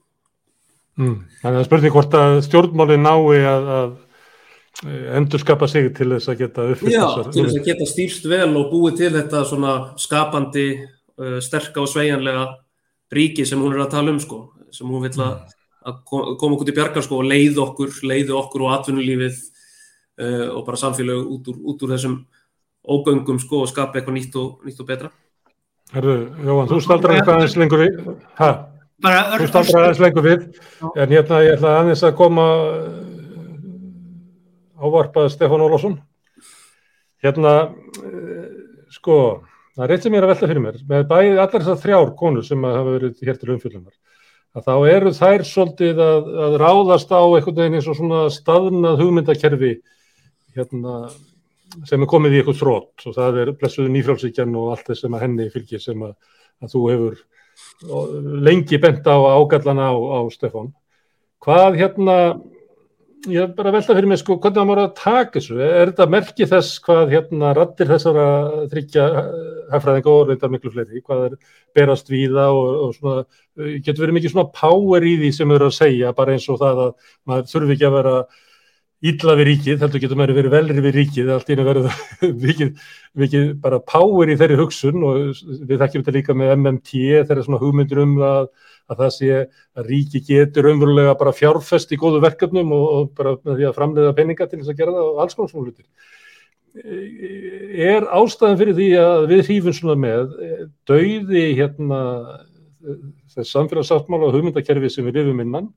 Mm. Þannig að spurning hvort að stjórnmálinn nái að, að endur skapa sig til þess að geta uppfyllt þessar. Já, til þess að geta stýrst vel og búið til þetta svona skapandi, uh, sterka og sveianlega ríki sem hún er að tala um sko, sem hún vil að, mm. Að koma okkur til bjargar sko og leið okkur, leiði okkur og atvinnulífið uh, og bara samfélag út úr, út úr þessum ógöngum sko og skapa eitthvað nýtt og, nýtt og betra. Herru, Jóhann, þú staldrar eitthvað aðeins lengur við, hæ? Þú staldrar aðeins lengur við, en hérna ég ætla aðeins að koma uh, ávarpað Stefán Ólásson. Hérna, uh, sko, það er eitt sem ég er að velta fyrir mér, með bæði allar þessar þrjár konur sem hafa verið hér til umfylgjunar, að þá eru þær svolítið að, að ráðast á einhvern veginn eins og svona staðnað hugmyndakerfi hérna, sem er komið í eitthvað þrótt og það er blessuðu nýfrálsíkjan og allt þess sem að henni fylgir sem að, að þú hefur lengi bent á ágallana á, á Stefán. Hvað hérna, ég er bara að velta fyrir mig sko, hvernig það mára að taka þessu? Er þetta merkið þess hvað hérna rattir þessara þryggja hafraðinga og reyndar miklu fleiri, hvað er berast víða og, og svona, getur verið mikið svona power í því sem eru að segja, bara eins og það að maður þurfi ekki að vera ídla við ríkið, heldur getur maður verið velri við ríkið, allt ína verið <laughs> mikið, mikið bara power í þeirri hugsun og við þekkjum þetta líka með MMT þeirra svona hugmyndir um það að það sé að ríki getur umverulega bara fjárfest í góðu verkefnum og, og bara því að framleiða peninga til þess að gera það og alls konar svona hlutir. Er ástæðan fyrir því að við hýfum svona með dauði hérna þess samfélagsáttmála og hugmyndakerfi sem við lifum innan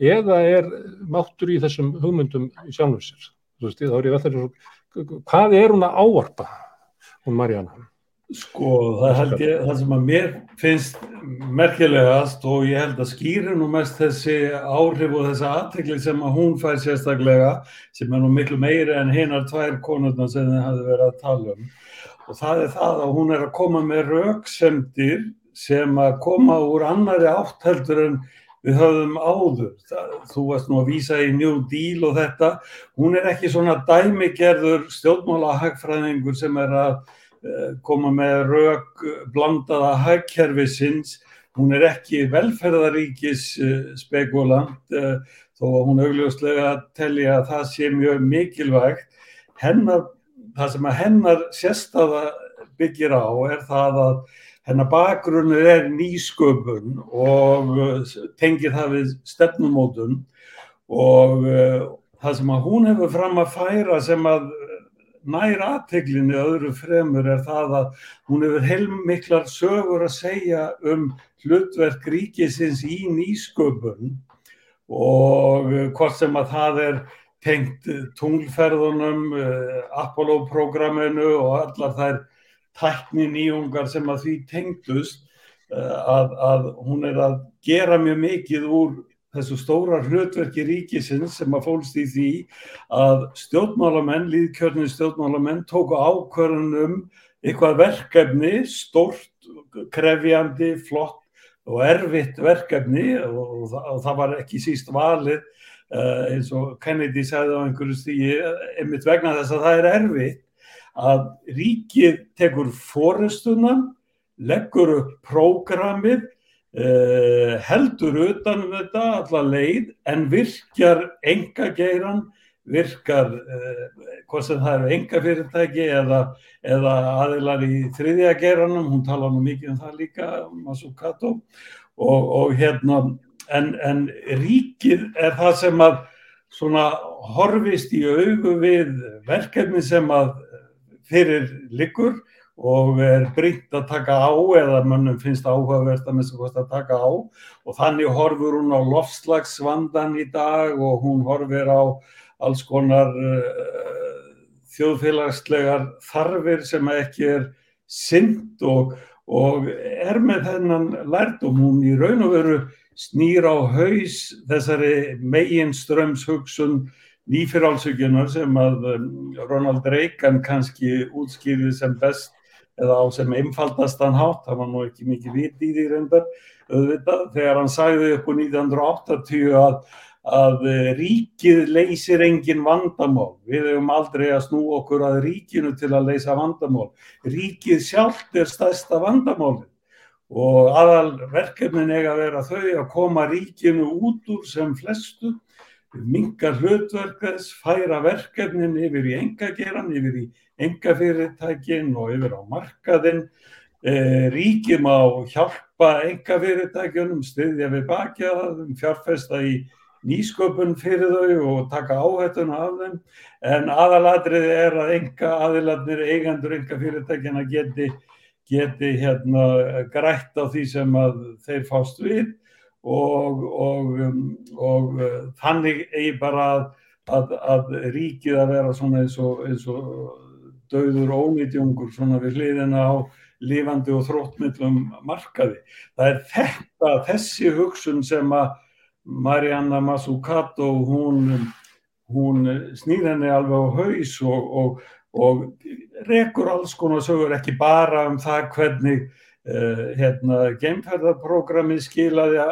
eða er máttur í þessum hugmyndum í sjálfum sér. Þú veist, þá er ég veldur, hvað er hún að ávarpa, hún Marjana? Sko, það held ég, það sem að mér finnst merkilegast og ég held að skýri nú mest þessi áhrif og þessa aðtekli sem að hún fær sérstaklega, sem er nú miklu meiri en hinnar tvær konurna sem þið hafði verið að tala um. Og það er það að hún er að koma með rauksemdir sem að koma úr annari átt heldur en við höfum áður, það, þú varst nú að vísa í New Deal og þetta, hún er ekki svona dæmigerður stjórnmála hagfræðingur sem er að koma með rauk blandaða hagkerfisins, hún er ekki velferðaríkis uh, spekulant uh, þó að hún augljóslega telja að það sé mjög mikilvægt. Hennar, það sem að hennar sérstaða byggir á er það að hennar bakgrunnur er nýsköpun og tengir það við stefnumótun og það sem að hún hefur fram að færa sem að nær aðteglinni öðru fremur er það að hún hefur heilmiklar sögur að segja um hlutverk ríkisins í nýsköpun og uh, hvort sem að það er tengt tunglferðunum, Apollo-programminu og allar þær tækni nýjungar sem að því tengdust eh, að, að hún er að gera mjög mikið úr þessu stóra hlutverki ríkisins sem að fólst í því að stjórnmálamenn, líðkjörnir stjórnmálamenn tóku ákvörðunum eitthvað verkefni, stórt, krefjandi, flott og erfitt verkefni og, það, var ekki síst valið uh, eins og Kennedy sagði á einhverju stígi, einmitt vegna þess að það er erfitt að ríkið tekur fórustunan, leggur upp prógramið, uh, heldur utan um þetta alla leið en virkjar enga geiran, virkar uh, hvort sem það eru enga fyrirtæki eða, eða aðilar í þriðja geiranum, hún tala nú mikið um það líka, Masukato, og, og hérna, en, en ríkið er það sem að svona horfist í augu við verkefni sem að fyrir liggur og er brínt að taka á eða mönnum finnst áhugavert að hvort að taka á. Og þannig horfur hún á loftslagsvandan í dag og hún horfir á alls konar uh, þjóðfélagslegar þarfir sem ekki er synd og, og er með þennan lærdom hún í raun og veru snýr á haus þessari megin strömshugsun nýfyrálsugjunar sem að Ronald Reagan kannski útskýrði sem best eða á sem einfaldastan hátt, það var nú ekki mikið vit í því reyndar, auðvitað, þegar hann sagði upp á 1980 að, að ríkið leysir engin vandamál. Við hefum aldrei að snú okkur að ríkinu til að leysa vandamál. Ríkið sjálft er stærsta vandamálið og aðal verkefnin eiga að vera þau að koma ríkinu út úr sem flestu mingar hlutverkast, færa verkefnin yfir í engageran, yfir í engafyrirtækin og yfir á markaðin. E, ríkjum á hjálpa engafyrirtækjunum, styðja við bakja fjárfesta í nýsköpun fyrir þau og taka áhættuna af þeim. En aðaladriði er að enga aðiladnir, eigendur engafyrirtækjana geti, geti hérna, grætt á því sem þeir fást við og, og, og þannig eigi bara að, að, að ríkið að vera svona eins og, eins döður ónýtjungur svona við hliðina á lífandi og þróttmillum markaði. Það er þetta, þessi hugsun sem að Marianna Mazzucato hún, hún snýr henni alveg á haus og, og, og rekur alls konar sögur ekki bara um það hvernig uh, hérna, geimferðarprogrammið skilaði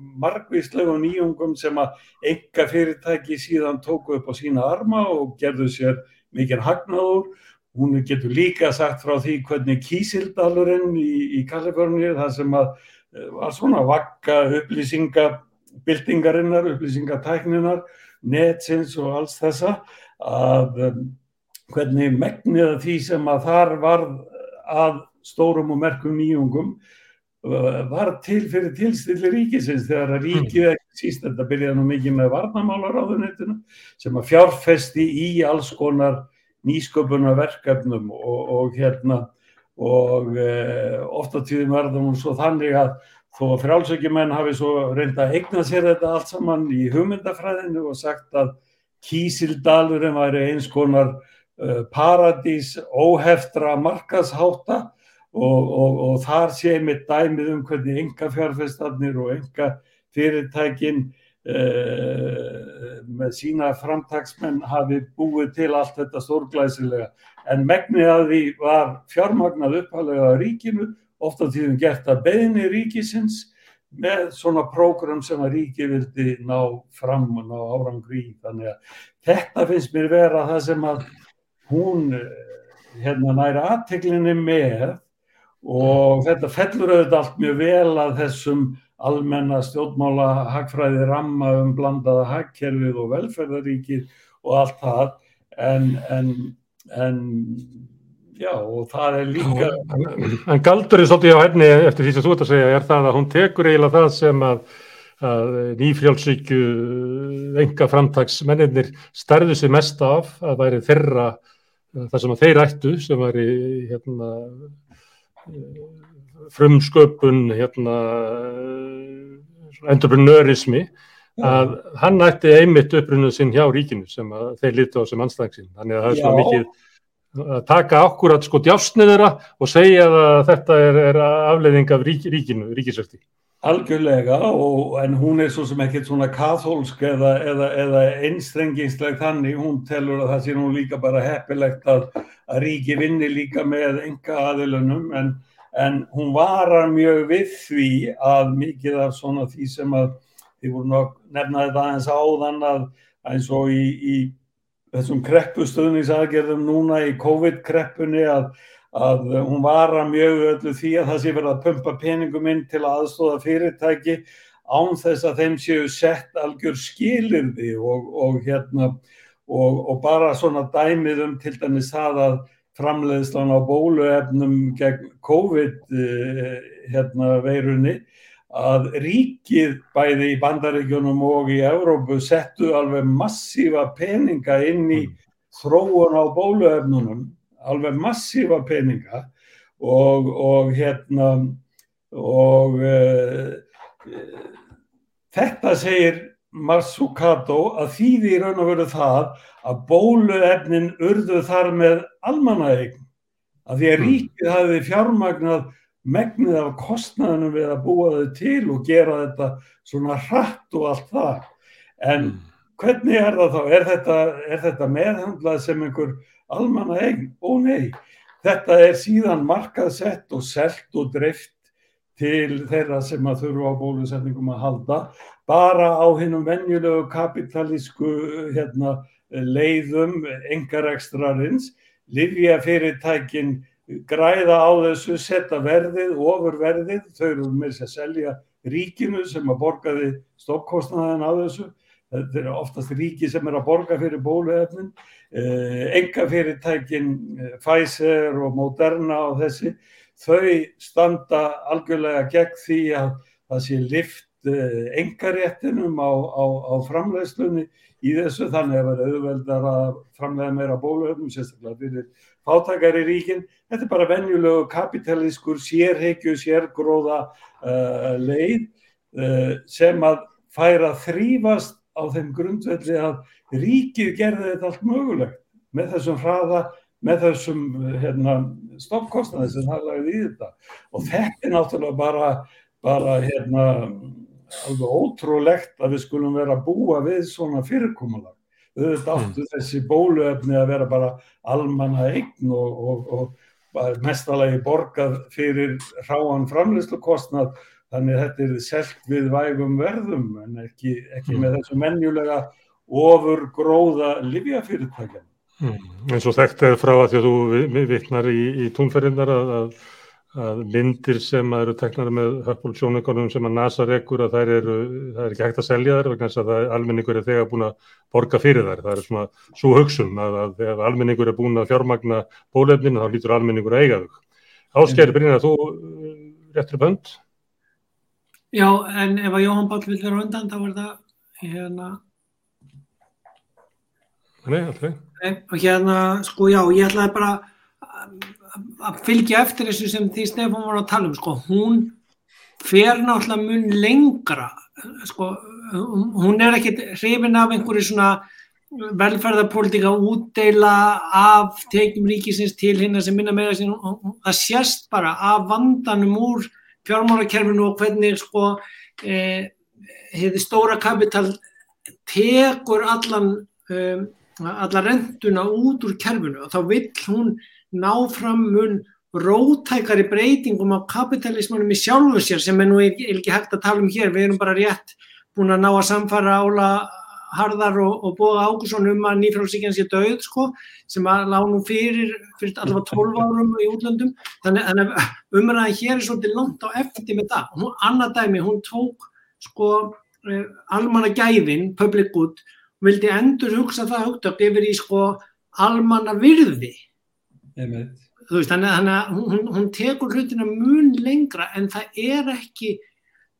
margvíslegu nýjungum sem að enga fyrirtæki síðan tóku upp á sína arma og gerðu sér mikið hagnaður. Hún getur líka sagt frá því hvernig kísildalurinn í, í Kaliforníu, það sem að var svona vakka upplýsingabildingarinnar, upplýsingatækninar, netsins og alls þessa, að um, hvernig megniða því sem að þar var að stórum og merkum nýjungum var til fyrir tilstilli ríkisins þegar að ríkið ekki síst þetta byrjaði nú mikið með varnamálaráðunitinu sem að fjárfesti í alls konar nýsköpuna verkefnum og, og hérna og e, ofta tíðum verður hún svo þannig að þó að frálsökjumenn hafi svo reynda að eigna sér þetta allt saman í hugmyndafræðinu og sagt að kísildalurinn væri eins konar uh, paradís óheftra markasháta og, og, og þar sé mér dæmið um hvernig enga fjárfestarnir og enga fyrirtækin uh, með sína framtagsmenn hafi búið til allt þetta stórglæsilega en megnið að því var fjármagnað uppalega á ríkinu, ofta tíðum gert að beðni ríkisins með svona prógram sem að ríki vildi ná fram og ná árangri. Þannig að þetta finnst mér vera það sem að hún hérna næra aðteglinni með og þetta fellur auðvitað allt mjög vel að þessum almenna stjórnmála hagfræði ramma um blandaða hagkerfið og velferðaríkið og allt það. En, en, en já og það er líka En galdurinn svolítið á henni eftir því sem þú ert að segja er það að hún tekur eiginlega það sem að, að nýfjálfsvíkju enga framtagsmenninir stærðu sig mest af að væri þeirra það sem að þeir ættu sem væri hérna frumsköpun hérna, entrepreneurismi að hann ætti einmitt upprunnuð sinn hjá ríkinu sem þeir líti á sem anstæðingsinn. Þannig að það er svona mikið að taka akkurat sko djásnið þeirra og segja að þetta er, er afleiðing af rík, ríkinu, ríkisverti. Algjörlega og, en hún er svo sem ekkert svona katholsk eða, eða, eða einstrengingsleg þannig, hún telur að það sé nú líka bara heppilegt að, að ríki vinni líka með enga aðilunum en, en hún varar mjög við því að mikið af svona því sem að því voru nokk nefnaði þetta aðeins áðan að eins og í, í þessum kreppustuðningsaðgerðum núna í COVID-kreppunni að, að hún var að mjög öllu því að það sé verið að pumpa peningum inn til að aðstóða fyrirtæki án þess að þeim séu sett algjör skilirði og, og hérna og, og bara svona dæmið um til dæmis það að framleiðslan á bóluefnum gegn COVID eh, hérna að ríkið bæði í bandaríkjunum og í Európu settu alveg massífa peninga inn í þróun á bóluefnunum, alveg massífa peninga og, og hérna og uh, þetta segir Marsukato að þýði í raun og veru það að bóluefnin urðu þar með almannaegn að því að ríkið hafi fjármagnað megnið af kostnæðinu við að búa þau til og gera þetta svona hratt og allt það. En hvernig er það þá? Er þetta, er þetta meðhandlað sem einhver almanna eign? Ó nei, þetta er síðan markaðsett og selt og dreift til þeirra sem að þurfa á bólusetningum að halda bara á hinnum venjulegu kapitalísku hérna, leiðum engarekstrarins, livja fyrirtækin græða á þessu, setja verðið, ofurverðið, þau eru með þess að selja ríkinu sem að borgaði stokkostnaðin á þessu, þetta er oftast ríki sem er að borga fyrir bóluefnin, enga fyrirtækin Pfizer og Moderna og þessi, þau standa algjörlega gegn því að það sé lift engaréttinum á, á, á framleiðslunni í þessu þannig að vera auðveldar að framlega meira bóluöfnum, sérstaklega fyrir fátakari ríkin. Þetta er bara venjulegu kapitalískur sérheikju, sérgróða uh, leið uh, sem að færa þrýfast á þeim grundvelli að ríkið gerði þetta allt mögulegt með þessum hraða, með þessum hérna, stoppkostnaði sem það lagði í þetta. Og þetta er náttúrulega bara, bara hérna, alveg ótrúlegt að við skulum vera að búa við svona fyrirkomulag. Áttu mm. þessi bóluefni að vera bara almanna eign og, og, og mestalagi borgað fyrir hráan framlýslukostnad þannig þetta er selt við vægum verðum en ekki, ekki mm. með þessu menjulega ofur gróða livjafyrirtækjan. Mm. En svo þekkt er frá að því að þú vittnar í, í túnferðinnar að, að að myndir sem eru teknar með Hubble sjónaukanum sem að NASA rekur að það er, það er ekki hægt að selja þær vegna þess að almenningur er þegar búin að borga fyrir þær. Það er svona svo hugsun að, að þegar almenningur er búin að fjármagna bólefnin þá lítur almenningur að eiga þau. Ásker, Brynjar, þú uh, réttur bönd? Já, en ef að Jóhann Bál vil vera undan þá er það hérna Nei, alltaf. Og hérna, sko já, ég ætlaði bara að fylgja eftir þessu sem því Stefán var að tala um sko, hún fer náttúrulega mun lengra sko, hún er ekkit hrifin af einhverju svona velferðarpolitika útdeila af tekjum ríkisins til hérna sem minna meira sín það sést bara af vandanum úr fjármálakerfinu og hvernig sko eh, stóra kapital tekur allan um, alla rentuna út úr kerfinu. Og þá vill hún ná fram mun rótækari breytingum á kapitalismanum í sjálfu sér sem er nú ekki, ekki hægt að tala um hér, við erum bara rétt búin að ná að samfara Ála Harðar og, og Bóða Ágússon um að nýfrálsíkjan sé döð sko, sem að lág nú fyrir, fyrir allavega 12 árum í útlöndum, þannig að umræðan hér er svolítið langt á eftir með það. Og hún, annað dæmi, hún tók sko eh, almanna gæfin, public good, vildi endur hugsa það hugtök yfir í sko almanna virði Veist, þannig að hún, hún tekur hlutina mun lengra en það er ekki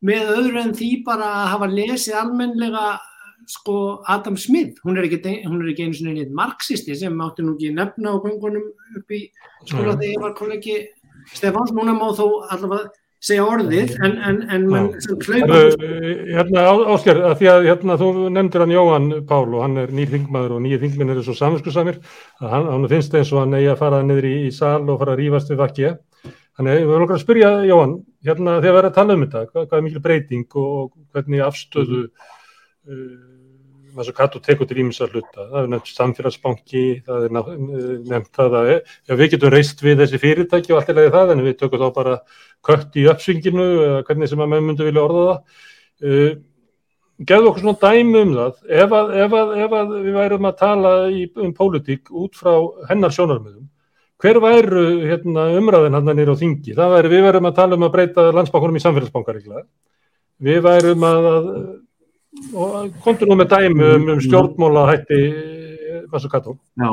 með öðru en því bara að hafa lesið almenlega sko Adam Smith, hún er ekki, hún er ekki einu svona neitt marxisti sem átti nú ekki nefna á gangunum upp í skóla þegar ég var kollegi Stefáns, núna má þó allavega segja orðið en, en, en Hérna Ásker, að því að hérna, þú nefndir hann Jóhann Pál og hann er nýr þingmaður og nýjir þingminn eru svo saminskuðsamir að hann, hann finnst eins og hann eigi að fara niður í, í sal og fara að rýfast við vakki þannig við viljum okkar að spyrja Jóhann hérna þegar við erum að tala um þetta hvað, hvað er mikil breyting og hvernig afstöðu uh, eins og Kato tekur til ímsa hluta? Það er nefnt samfélagsbanki það er nefnt það að ja, við getum reist við þessi fyrirtæki og allt kött í uppsvinginu eða hvernig sem að menn myndu vilja orða það uh, gefðu okkur svona dæmi um það, ef að, ef að, ef að við værum að tala í, um pólitík út frá hennar sjónarmiðum, hver væru hérna, umræðin hann nýra á þingi? Það væri, við værum að tala um að breyta landsbankunum í samfélagsbankar? Við værum að, að kontur nú með dæmi um, um stjórnmóla hætti Vassu Kato. Já,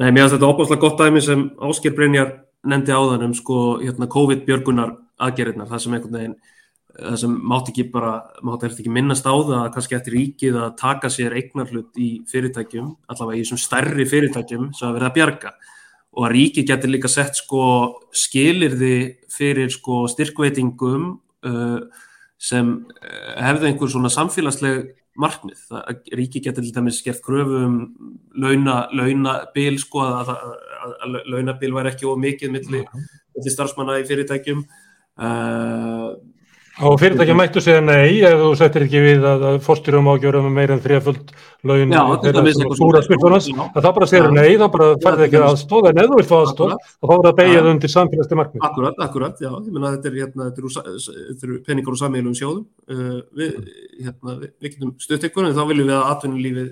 nei, mér finnst þetta opaslega gott dæmi sem Ásker Brynjar nefndi áðan um sko, hérna, COVID-björgunar aðgerðirnar, það sem einhvern veginn það sem mátt ekki bara, mátt ekki minnast á það að kannski eftir ríkið að taka sér eignarhlut í fyrirtækjum, allavega í þessum stærri fyrirtækjum sem að verða að bjarga og að ríkið getur líka sett sko skilirði fyrir sko styrkveitingum uh, sem uh, hefðu einhver svona samfélagsleg markmið. Það, ríkið getur til dæmis gert kröfu um launa, launabil sko að, að, að, launabil væri ekki of mikið millir milli starfsmanna í fyrirtækjum. Uh, Og fyrirtækja mættu segja nei ef þú settir ekki við að fórstýrum ágjörum með meira en þrjaföld laun þeirra sem skúra spiltunars, að þá bara segja nei, þá bara farið ekki aðstóð en ef þú vilt fá aðstóð, þá fáur það að beigja þau undir samfélagslega markmið. Akkurat, akkurat, já, ég menna þetta er, hérna, þetta eru peningar og samílum sjóðum, uh, við, hérna, við, við getum stutt ykkur en þá viljum við að atvinnulífið,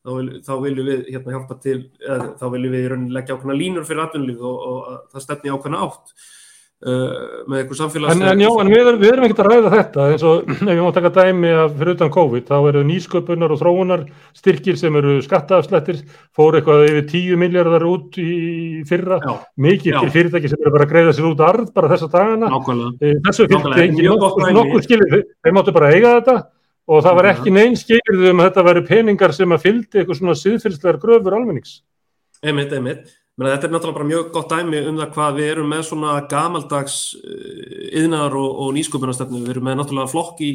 þá, vil, þá viljum við hérna hjálpa til, eða, þá viljum við í rauninni leggja ákveðna línur fyrir atvinnulífið og, og, og það stefni ákveðna átt. Uh, með einhver samfélagslega en, en já, en við erum, erum ekkert að ræða þetta eins og <clears throat> ef við máum taka dæmi af fyrir utan COVID þá eru nýsköpunar og þróunar styrkir sem eru skattaafslættir fóru eitthvað yfir 10 miljardar út í fyrra, mikið fyrirtæki sem eru bara að greiða sér út arð bara þessa dagana. Nákvæmlega. þessu fylgdi ekki nokkuð, nokkuð skilir þeir máttu bara eiga þetta og það var ekki neins skilirðu um að þetta væri peningar sem að fylgdi eitthvað svona siðfylgslegar gröfur almennings. Einmitt, einmitt. Menna, þetta er náttúrulega bara mjög gott dæmi um það hvað við erum með svona gamaldags yðnar og, og nýsköpunarstefnu. Við erum með náttúrulega flokk í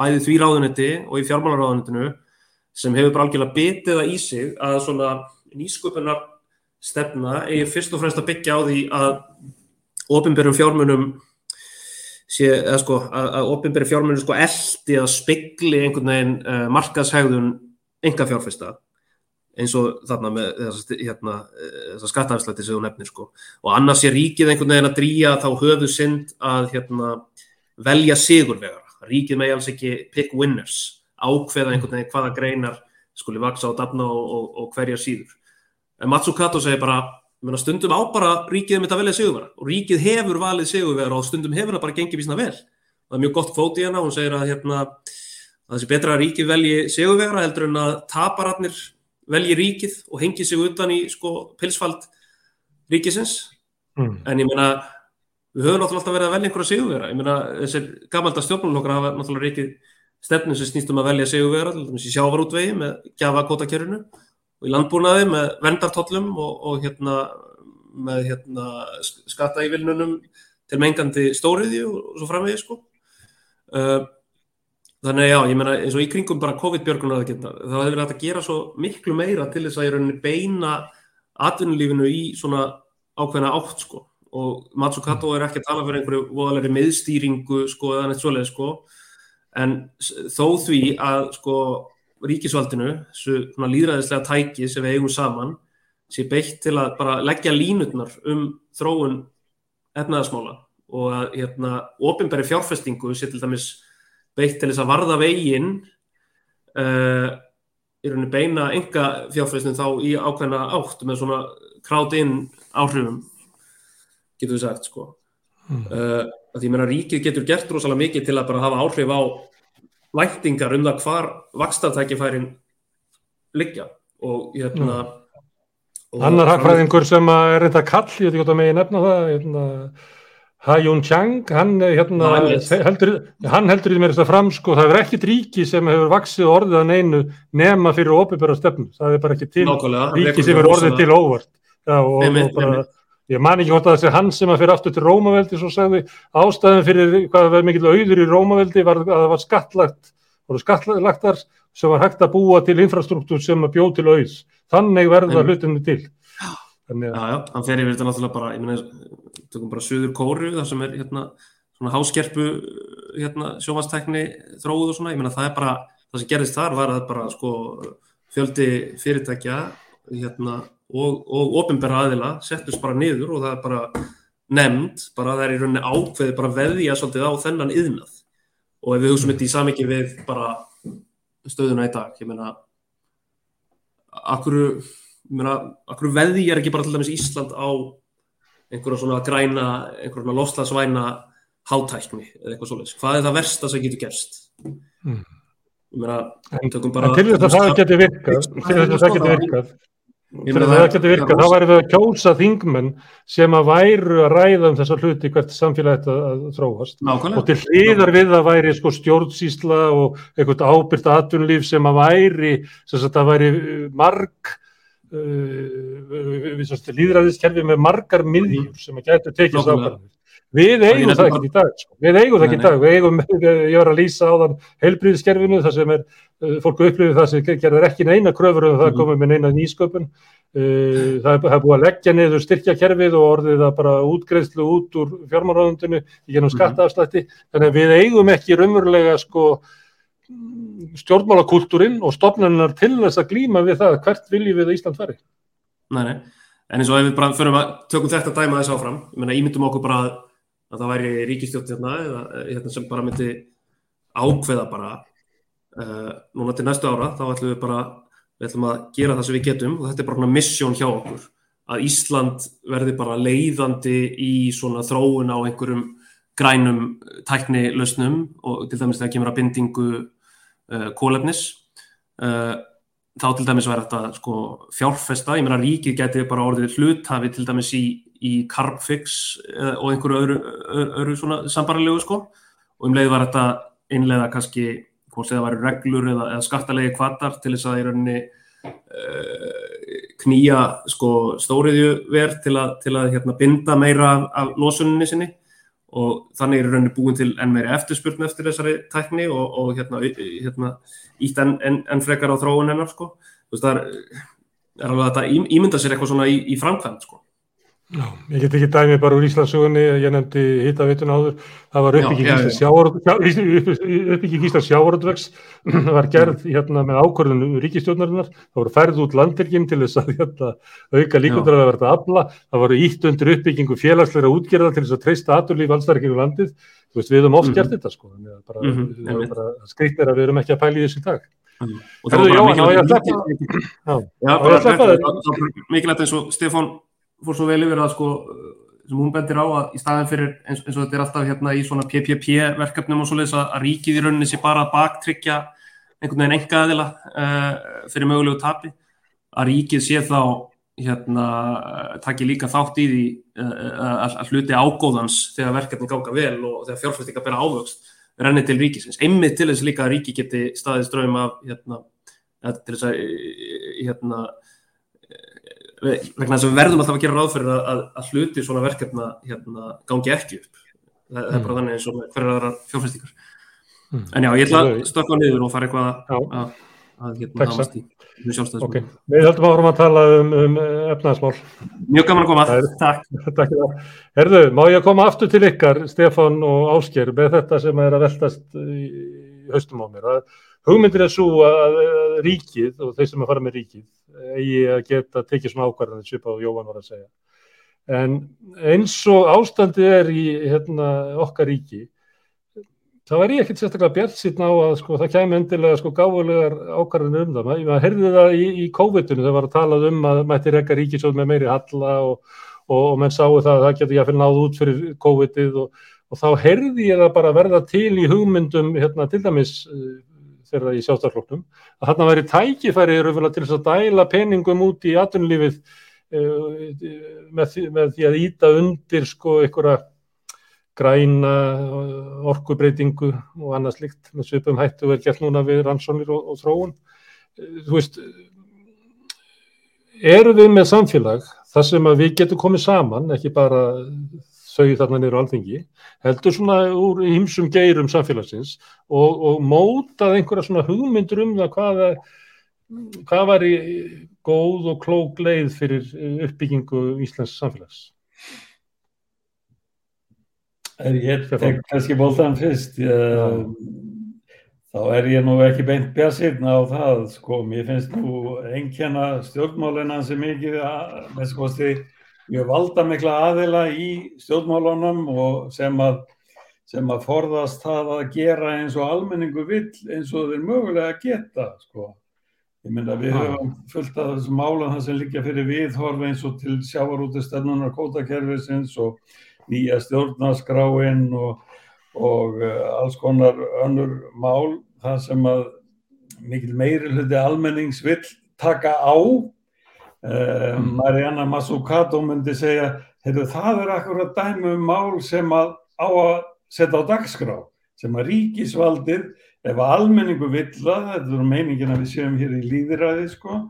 bæði því ráðunetti og í fjármálaráðunettinu sem hefur bara algjörlega betið það í sig að svona nýsköpunarstefna eigi fyrst og fremst að byggja á því að ofinbjörnum fjármunum sé, eða sko, að ofinbjörnum fjármunum sko eldi að spegli einhvern veginn uh, markaðshægðun enga fjárfesta eins og þarna með þessa hérna, skattafslætti sem þú nefnir sko. og annars er ríkið einhvern veginn að drýja þá höfu synd að hérna, velja sigurvegar ríkið með alls ekki pick winners ákveða einhvern veginn hvaða greinar skuli vaksa á dafna og, og, og hverja síður en Matsukato segir bara stundum á bara ríkið með þetta velja sigurvega og ríkið hefur valið sigurvegar og stundum hefur það bara gengið vísna vel. Það er mjög gott kvót í hana, hún segir að, hérna, að þessi betra að ríkið velji sigurvegara heldur en að tapararnir velji ríkið og hengi sig utan í sko pilsfald ríkisins. Mm. en ég meina við höfum náttúrulega alltaf verið að velja einhverja sigurvera ég meina þessir gamalda stjórnmálokkur hafa náttúrulega ríkið stefnum sem snýst um að velja sigurvera til dæmis í sjávarútvegi með gjafakótakerfinu og í landbúnaði með vendartollum og, og hérna með hérna skatta í vilnunum til mengandi stóriði og, svo framvegi sko. Uh, Þannig að já, ég meina eins og í kringum bara COVID-björgunar þá hefur við hægt að gera svo miklu meira til þess að ég rauninni beina atvinnulífinu í svona ákveðna átt sko. Og Matsukato er ekki að tala fyrir einhverju voðalegri miðstýringu sko eða neitt svoleið sko. En þó því að sko ríkisvaldinu, svona líðræðislega tæki sem við eigum saman sé beitt til að bara leggja línutnar um þróun efnaðasmála og að hérna ofinbæri fjárfestingu sé til dæmis beitt til þess að varða veginn uh, í rauninni beina enga fjárfæstin þá í ákveðna átt með svona krátt inn áhrifum getur við sagt sko mm. uh, að ég meina ríkið getur gert rosalega mikið til að bara hafa áhrif á væntingar um það hvar vakstatækifærin liggja og hérna mm. Annar hagfræðingur sem er þetta kall, ég veit ekki hvort að megin nefna það hérna Ha-Jun Chang, hann, hérna, heldur, hann heldur í mér þess að fram sko, það er ekkit ríki sem hefur vaksið orðið að neinu nema fyrir óbyrjara stefnu, það er bara ekki til Nákvæmlega, ríki sem er orðið til óvart. Já, og, einmitt, og bara, ég man ekki hvort að þessi hann sem að fyrir aftur til Rómaveldi svo sagði, ástæðin fyrir hvað verður mikill auður í Rómaveldi var að það var skattlagt, voru skattlagtar sem var hægt að búa til infrastruktúr sem að bjóð til auðs, þannig verða hlutinu til. Þannig, já, já, hann fer yfir þetta náttúrulega bara, ég meina, tökum bara Suður Kóru, það sem er hérna svona háskerpu hérna sjófastækni þróið og svona, ég meina það er bara, það sem gerðist þar var að bara sko fjöldi fyrirtækja hérna og, og ofinbæra aðila settust bara niður og það er bara nefnd, bara það er í rauninni ákveði bara veðja svolítið á þennan yðnað og ef við hugsaum þetta í samiki við bara stöðuna í dag, ég meina akkur, ég meina, akkur veði er ekki bara til dæmis Ísland á einhverja svona græna, einhverja svona lofslagsvæna hátækni eða eitthvað svoleiðis. Hvað er það versta sem getur gerst? Mm. Ég meina, tökum En til þess að það geti virkað, til þess að það geti virkað, Þess að það geti virkað, þá væri við að kjósa þingmenn sem að væru að ræða um þessa hluti hvert samfélag þetta að þróast. Nákvæmlega. Og til hliðar við það væri sko stjórnsýsla og eitthvað ábyrgt atvinnulíf sem að væri, sem að væri uh, marg, uh, líðræðiskerfi með margar miðjur sem að gætu tekið þessu Nákvæmlega. Við eigum það ekki í dag, sko. við eigum það ekki í dag, við eigum, <laughs> ég var að lýsa á þann heilbríðiskerfinu, það sem er, uh, fólk upplifið það sem gerður ekki neina kröfur um það Mhm. komið með neina nýsköpun, uh, það er, það er búið að leggja niður styrkjakerfið og orðið það bara útgreðslu út úr fjármáráðundinu í genum Mhm. skattaafslætti, þannig að við eigum ekki raunverulega sko stjórnmálakultúrin og stopnarinnar til þess að glíma við það hvert viljum við Ísland fari. Nei, nei. En eins og ef við bara förum að tökum þetta dæma þess áfram, ég meina ímyndum okkur bara að, að það væri ríkistjórn hérna, eða, hérna sem bara myndi ákveða bara uh, núna til næstu ára, þá ætlum við bara við ætlum að gera það sem við getum og þetta er bara mission hjá okkur að Ísland verði bara leiðandi í svona þróun á einhverjum grænum tæknilausnum og til dæmis þegar kemur að bindingu uh, kólefnis uh, þá til dæmis væri þetta sko, fjárfesta, ég meina ríkið geti bara orðið hluthafi til dæmis í, í Carbfix uh, og einhverju öðru, öðru, svona sambarilegu sko og um leið var þetta innleiða kannski hvort það væri reglur eða, eða skattalegi kvartar til þess að í rauninni uh, knýja sko stóriðju verð til að, til að hérna, binda meira af, af losuninni sinni og þannig er rauninni búin til enn meiri eftirspurn eftir þessari tækni og, og hérna, hérna ítt enn en, en frekar á þróun hennar sko. Þú veist, það er, er alveg að þetta ím- ímynda sér eitthvað svona í, í framkvæmt sko. Já, ég get ekki dæmi bara úr Íslandsugunni, ég nefndi hittavitun áður, það var uppbygging. Íslands sjávarútvegs- sjá- upp- <laughs> uppbygging Íslands sjávarútvegs, það <clears throat> var gerð hérna með ákvörðun ríkistjórnarinnar, það voru færð út landyrkjum til þess að hérna, auka líkundur að verða afla, það voru ítt undir uppbyggingu félagsleira útgerða til þess að treysta aturlíf allstarkinu landið, þú veist, við höfum oft Mhm. gert þetta sko, bara, Mhm, það er einmitt. bara skrýtt er að við erum ekki að pæla í þessu dag. og Herðu, það var mikilvægt eins og Stefán fór svo vel yfir að sko sem hún bendir á að í staðin fyrir eins, eins og þetta er alltaf hérna í svona PPP verkefnum og svoleiðis að, ríkið í rauninni sé bara að baktryggja einhvern veginn enga aðila uh, fyrir mögulegu tapi að ríkið sé þá hérna taki líka þátt í því uh, að, hluti ágóðans þegar verkefni ganga vel og þegar fjárfæstinga bera ávöxt renni til ríkisins. Einmitt til þess líka að ríki geti staðið ströym af hérna, eh, hérna, eh, vegna þess að við verðum alltaf að gera ráð fyrir að, að, að hluti svona verkefna hérna, gangi ekki upp. Það, er bara þannig eins og hverjar aðra fjárfæstingar. Mm. En já, ég ætla að stökka niður og fara eitthvað að, að, að hérna, hamast í sjálfstæðismál. ok. Við höldum áfram að tala um, um efnaðsmál. Mjög gaman að koma. Er- Takk. <laughs> Takk fyrir það. Herðu, má ég koma aftur til ykkar, Stefán og Ásker, með þetta sem er að veltast í haustum á mér. Að hugmyndir er svo að að ríkið og þeir sem að fara með ríkið eigi að geta tekið svona ákvarðanir svipað og Jóhann var að segja. En eins og ástandið er í hérna, okkar ríki, þá er ég ekkert sérstaklega bjart sýtna á að sko, það kæmi endilega sko, gáfulegar ákvarðanir um það. Maður heyrði það í, í COVID-inu, það var að talað um að mætti rekka ríkisjóð með meiri halla og og, og menn sáu það að það getur jáfnvel náð út fyrir COVID-ið og, og þá heyrði ég það bara verða til í hugmyndum hérna, til dæmis þegar í sjálfstafloknum að þarna væri tækifæri til þess að dæla peningum út í atvinnulífið uh, með, með því að íta undir sko einhverja græna uh, orkubreitingu og annað slikt með svipum hættu verið gert núna við rannsónir og, og þróun. Uh, Þú veist, eru við með samfélag þar sem að við getum komið saman, ekki bara þau þarna niður á alþingi, heldur svona úr ýmsum geirum samfélagsins og, og mótað einhverja svona hugmyndur um það hvað, hvað var í góð og klók leið fyrir uppbyggingu Íslands samfélags. Er ég tek kannski bóltan fyrst ég, þá er ég nú ekki beint bjassirn á það sko, mér finnst nú einnkjana stjórnmálina sem mikið að- með sko sti, mjög valda mikla aðila í stjórnmálunum og sem að sem að forðast það að gera eins og almenningu vill eins og þeir mögulega geta sko. Ég myndi að við höfum fullt af þessum málan það sem liggja fyrir viðhorf eins og til sjávarútistefnunar kótakerfisins og nýja stjórnaskráin og, og uh, alls konar önnur mál það sem að mikil meiri hluti almennings vill taka á. Uh, Mariana Mazzucato myndi segja, það er akkurat dæmi um mál sem að á að setja á dagskrá, sem að ríkisvaldið, ef að almenningu vill það, þetta er meiningin að við séum hér í líðiræði, sko,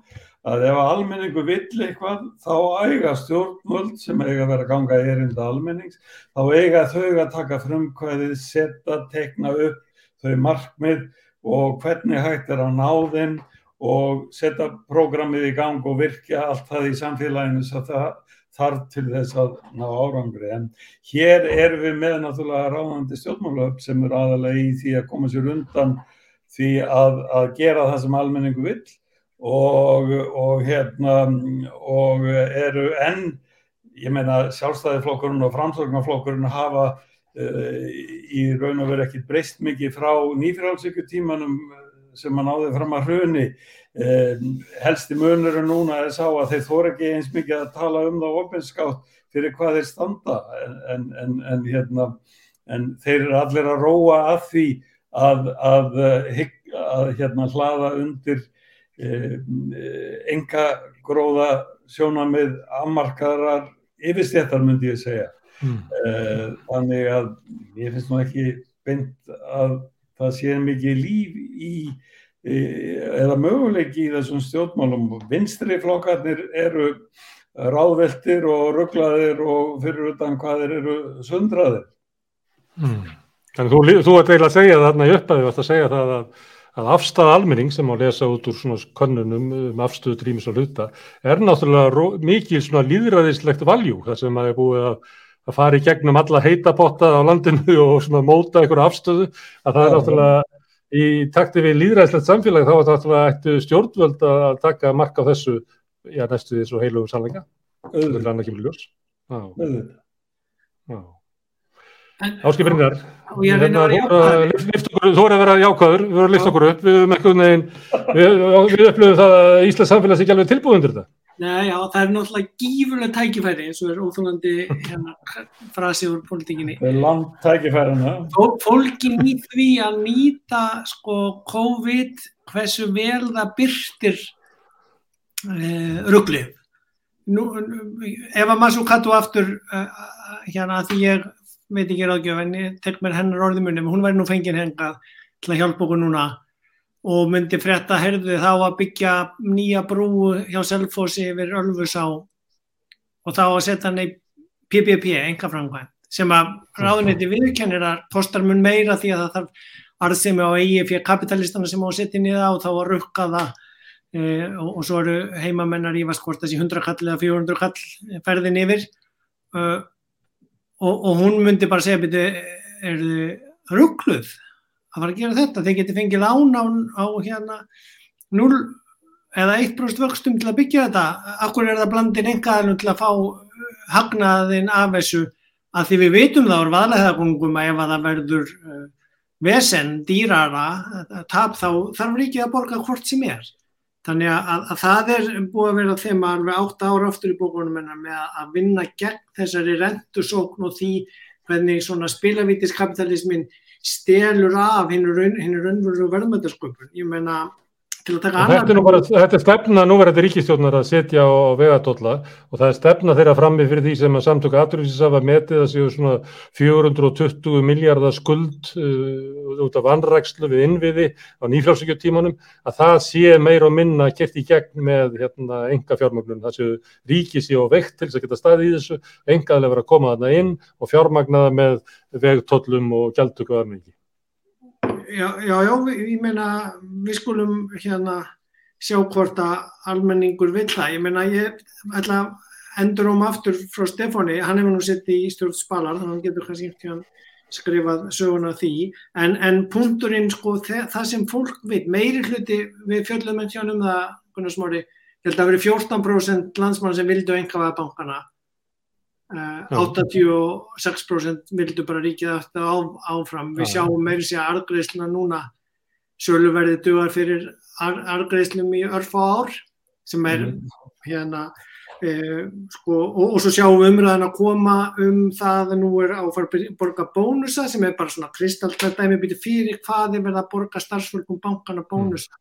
að ef að almenningu vill eitthvað, þá eiga stjórnvöld sem eiga að vera að ganga erinda almennings, þá eiga þau að taka frumkvæðið, setja, tekna upp þau markmið og hvernig hægt er að ná þeim og setja prógramið í gang og virkja allt það í samfélaginu svo það þarf til þess að ná árangri. En hér erum við með náttúrulega ráðandi stjórnmálöf sem er aðalega í því að koma sér undan því að, að gera það sem almenningu vill og, og, hérna, og eru enn, ég meina sjálfstæðiflokkurinn og framsóknarflokkurinn hafa uh, í raun og veru ekkit breyst mikið frá nýfrálsíkutímanum sem að náði fram að hruni. Um, helsti munurinn núna er sá að þeir þóra ekki eins mikið að tala um það ofinskátt fyrir hvað þeir standa. En, en, en, hérna, en þeir eru allir að róa að því að, að, að, að hérna, hlaða undir um, enga gróða sjónamið afmarkaðar yfirstjættar myndi ég segja. Mm. þannig að ég finnst nú ekki beint að það sé mikið líf í eða möguleiki í þessum stjórnmálum. Vinstri flokkarnir eru ráðveltir og rugglaðir og fyrir utan hvað þeir eru sundraðir. Mm. Þannig þú, þú ert eiginlega að segja þarna í uppæðu, að segja það að, að afstæða almenning sem á að lesa út úr svona könnunum um afstöðu trýmis og hluta er náttúrulega mikið svona líðræðislegt valjú þar sem að er búið að að fara í gegnum alla heitapotta á landinu og svona móta einhverju afstöðu að það er náttúrulega í takti við líðræðislegt samfélag þá er það náttúrulega eitt stjórnvöld að taka mark á þessu já, næstu því svo heilugum sannleika. Auðvitað. þannig að kemur ljós. Auðvitað. Áskip Brynjar og ég reyna að vera jákvæður. þú er að vera jákvæður, við erum að lifta okkur upp. Við upplöfum það að Íslands samfélags ekki alveg tilbúið undir þetta Nei, já, það er náttúrulega gífurlega tækifæri eins og er óþólandi hérna, frasi úr pólitíkinni. Það er langt tækifærina. Fólkin í því að nýta sko COVID, hversu vel það byrtir rugglið. Nú, ef að maður svo kattu aftur uh, hérna að því ég veit ekki ráðgjöf en ég tek mér hennar orðimunum, hún væri nú fengið hengað til að hjálpa okkur núna og myndi frétta herðu þá að byggja nýja brú hjá Selfossi yfir Ölfusá. Og þá að setja hann í PPP, enga framkvæm, sem að ráðuneti viðkennir að kostar mun meira því að það þarf arðsemi á eigi fyrir kapitalistana sem á að setja niða og þá að rukka það. E, og, og svo eru heimamennar í vaskvort þessi 100 kall eða 400 kall ferðin yfir. E, og, og hún myndi bara segja er þið ruggluð að fara að gera þetta, þeir geti fengið án á, á hérna 0 eða 1% vöxtum til að byggja þetta, akkur er það blandin engaðalum til að fá hagnaðin af þessu? Að því við veitum þá er vaðlegaðagungum að ef að það verður uh, vesen, dýrara tap þá þarf ríkið að borga hvort sem er. Þannig að, að, að það er búið að vera þeim að alveg 8 ára aftur í bókunum með að, að vinna gegn þessari rentusókn og því hvernig svona spilavítiskapitalismin stelur af hinn raunveru verðmættasköpun. Ég meina, Þetta er, nú bara, þetta er stefna núverandi ríkistjórnar að setja á, vegatólla og það er stefna þeirra frammi fyrir því sem að samtöku aðrúsins hafa metið að séu svona 420 miljardar skuld uh, út af vanrækslu við innviði á nýfrálsíkjutímanum að það sé meir og minna kert í gegn með hérna, enga fjármagnun. Það séu ríki séu á veikt til þess að geta staðið í þessu, engaðlega vera að koma þarna inn og fjármagnaða með vegtóllum og gjaldtöku aðmengi. Já, já, já, ég meina við skulum hérna sjá hvort að almenningur vil það. Ég meina ég ætla endur um aftur frá Stefáni, hann hefur nú sett í stjórn spalar, þannig að hann getur kannski skrifað söguna því, en, en punkturinn sko það sem fólk veit, meiri hluti við fjöldum en sjónum það, Gunnar Smári, ég held að það veri 14% landsmann sem vildu enga bankana. Uh, 86% vildu bara ríkið aftur á, áfram. Við sjáum meiri sé að argreifsluna núna. Söluverði dugar fyrir ar, argreifslum í örfa ár sem er hérna uh, sko, og, og svo sjáum við umræðan að koma um það að nú er á að fara að borga bónusa sem er bara svona kristalltætt dæmi. Býti fyrir hvað er verið að borga starfsfólkum bankana bónusa.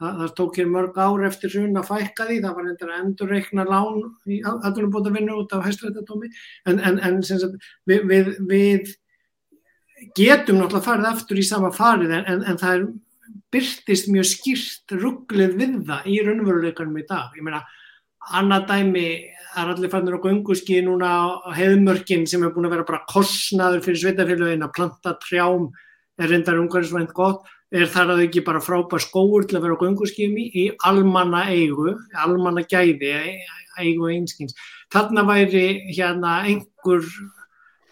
Það, það tók hér mörg ár eftir hrun að fækka því, það var endur að endurreikna lán í aðlunum vinnu út af hæstrættadómi, en, en, en sagt, við, við, við getum náttúrulega farið aftur í sama farið, en, en það er byrtist mjög skýrt rugglið við það í raunveruleikanum í dag. Ég meina, annað dæmi, er allir fannir á gönguski núna á hefðmörkin sem er búin að vera bara kostnaður fyrir sveitafélagin að planta trjám. Er reyndar umhverfisvænt gott, er þar að ekki bara frábær skóur til að vera á gönguskimi í almanna eigu, almanna gæði, eigu einskins. Þarna væri hérna einhver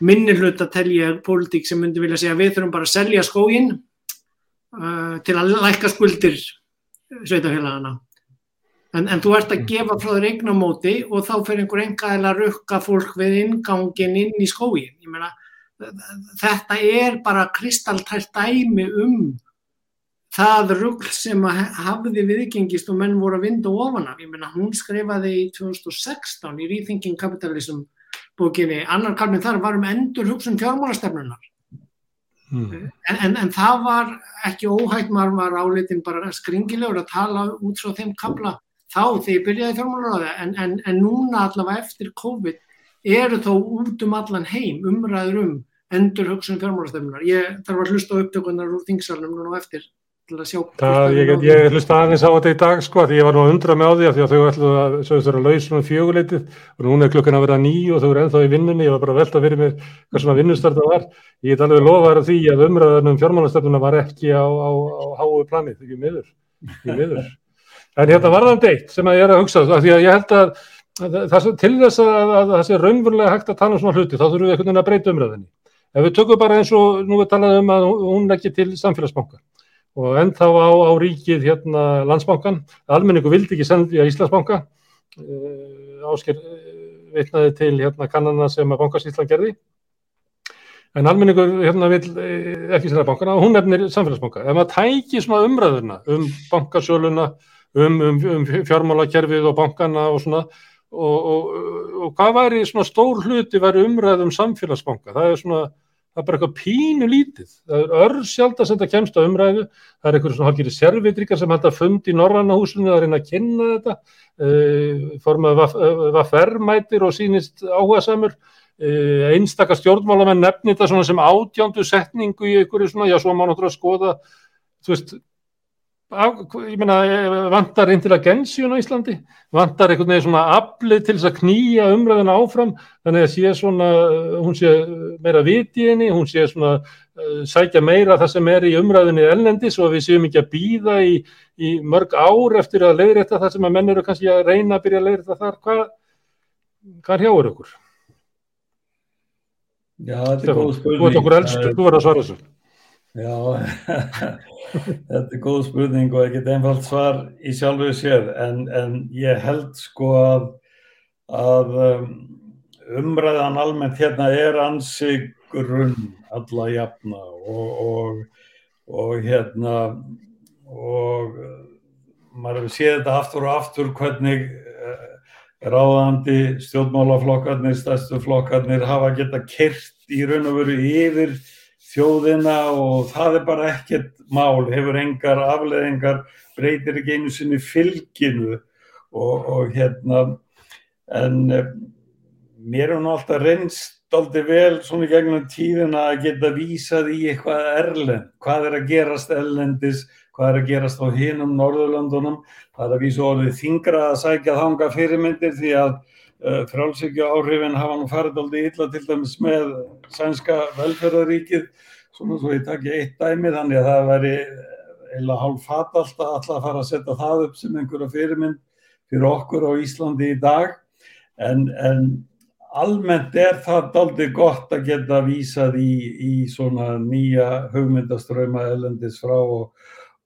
minni hlut að telja pólitík sem myndi vilja segja við þurfum bara að selja skógin uh, til að læka skuldir sveitafélagana. En, en þú ert að gefa frá þér eignamóti og þá fyrir einhver engaðil að rukka fólk við ingangin inn í skógin. Ég meina, þetta er bara kristaltært dæmi um það rugg sem hafði viðgengist og menn voru að vinda ofan af. Ég meina, hún skrifaði í 2016 í Rethinking Capitalism bókinni, annar kalminn þar var um endur hugsun fjármálastefnunar. Mm. En, en, en það var ekki óhægt, maður var áleitin bara skringilegur að tala út frá þeim kabla þá þegar ég byrjaði fjármálaráði, en, en núna allavega eftir COVID eru þó út um allan heim umræður um endur hugsun fjármálastefnunar. Ég þarf að hlusta á upptökunar úr þingsalunum núna eftir til að sjá það, ég, ég hlusta aðeins á þetta í dag sko því ég var nú að undra með á því að, því að þau ætlu að sögust vera laus um fjöguleitið og núna er klukkan að vera ný og þau eru ennþá í vinnunni. Ég var bara að velta fyrir mig hvað svona vinnustarta var. Ég get alveg lofaður að því að umræðanum fjármálastartuna var ekki á, á, á háu planið, ekki miður, ekki miður. en hérna var það deitt sem að ég er að hugsa því að ég held að, að til þess að það sé raunverulega hægt að tala um svona hluti þá þurfum við að breyta umræðinni ef við tökum bara eins og nú við talaðum um að hún ekki til samfélagsbanka og ennþá á, á ríkið hérna landsbankan, almenningu vildi ekki sendja Íslandsbanka. Uh, ásker veitnaði til hérna kannana sem að bankasýslan gerði. En almenningu hérna vil ekki sendja bankana og hún nefnir samfélagsbanka. Ef maður tækir svona umræðuna um bankasöluna um, um, um fjármálakerfið og bankana og svona og, og, og hvað væri svona stór hluti væri umræð um samfélagsbanka, það er svona það er bara eitthvað pínu lítið, það er örsjálta sem þetta kemst á umræðu, það er eitthvað svona halgir servitríkar sem hægt að fundi í Norrannahúsinu að reyna að kynna þetta, uh, formað vaffermætir og sínist áhuga samur, uh, einstakar stjórnmálamenn nefnir þetta svona sem átjándu setningu í einhverju svona, já svo má náttúrulega skoða, þú veist, ég meina, vantar intelligensjun á Íslandi, vantar einhvern veginn svona aflið til þess að knýja umræðina áfram, þannig að sé svona, hún sé meira viti í henni, hún sé svona uh, sækja meira það sem er í umræðinni ellendis og við séum ekki að býða í, í mörg ár eftir að leiðrætta það sem að menn eru kannski að reyna að byrja að leiðrætta þar, hvað, hvað hrjáur ykkur? Já, þetta er góð spurning. Okkur þú verður að svara þessu. Já, <laughs> þetta er góð spurning og ekkert einfalt svar í sjálfuðu sér en, en ég held sko að, að um, umræðan almennt hérna er ansi grunn alla jafna og, og, og hérna og maður hefur séð þetta aftur og aftur hvernig uh, ráðandi stjórnmálaflokkarnir, stærstu flokkarnir hafa geta kert í raun og veru yfir þjóðina og það er bara ekkert mál, hefur engar afleðingar, breytir ekki einu sinni fylginu og, og hérna, en eh, mér er nú alltaf reynst aldrei vel svona í gegnum tíðina að geta vísað í eitthvað erlend, hvað er að gerast erlendis, hvað er að gerast á hinum Norðurlandunum, það er að vísa orðið þingra að sækja þanga fyrirmyndir því að uh, frálsíkja áhrifin hafa nú farið aldrei illa til dæmis með sænska velferðaríkið, svona svo ég takk ég eitt dæmi þannig að það væri eila hálf fatalt að alltaf fara að setja það upp sem einhverja fyrirmynd fyrir okkur á Íslandi í dag. En, en almennt er það aldrei gott að geta vísað í, í svona nýja hugmyndaströma elendis frá og,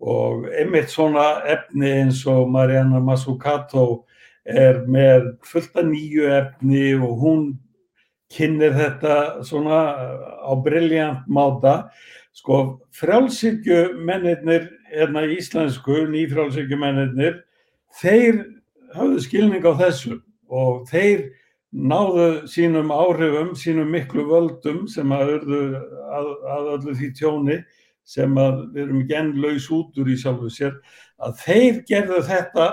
og einmitt svona efni eins og Mariana Mazzucato er með fullta nýju efni og hún kynir þetta svona á brilljant máta. Sko frjálsíkjumennir, hérna íslensku, nýfrjálsíkjumennir, þeir hafðu skilning á þessu og þeir náðu sínum áhrifum, sínum miklu völdum sem að örðu að, að öllu því tjóni sem að við erum ekki enn laus út úr í sjálfu sér, að þeir gerðu þetta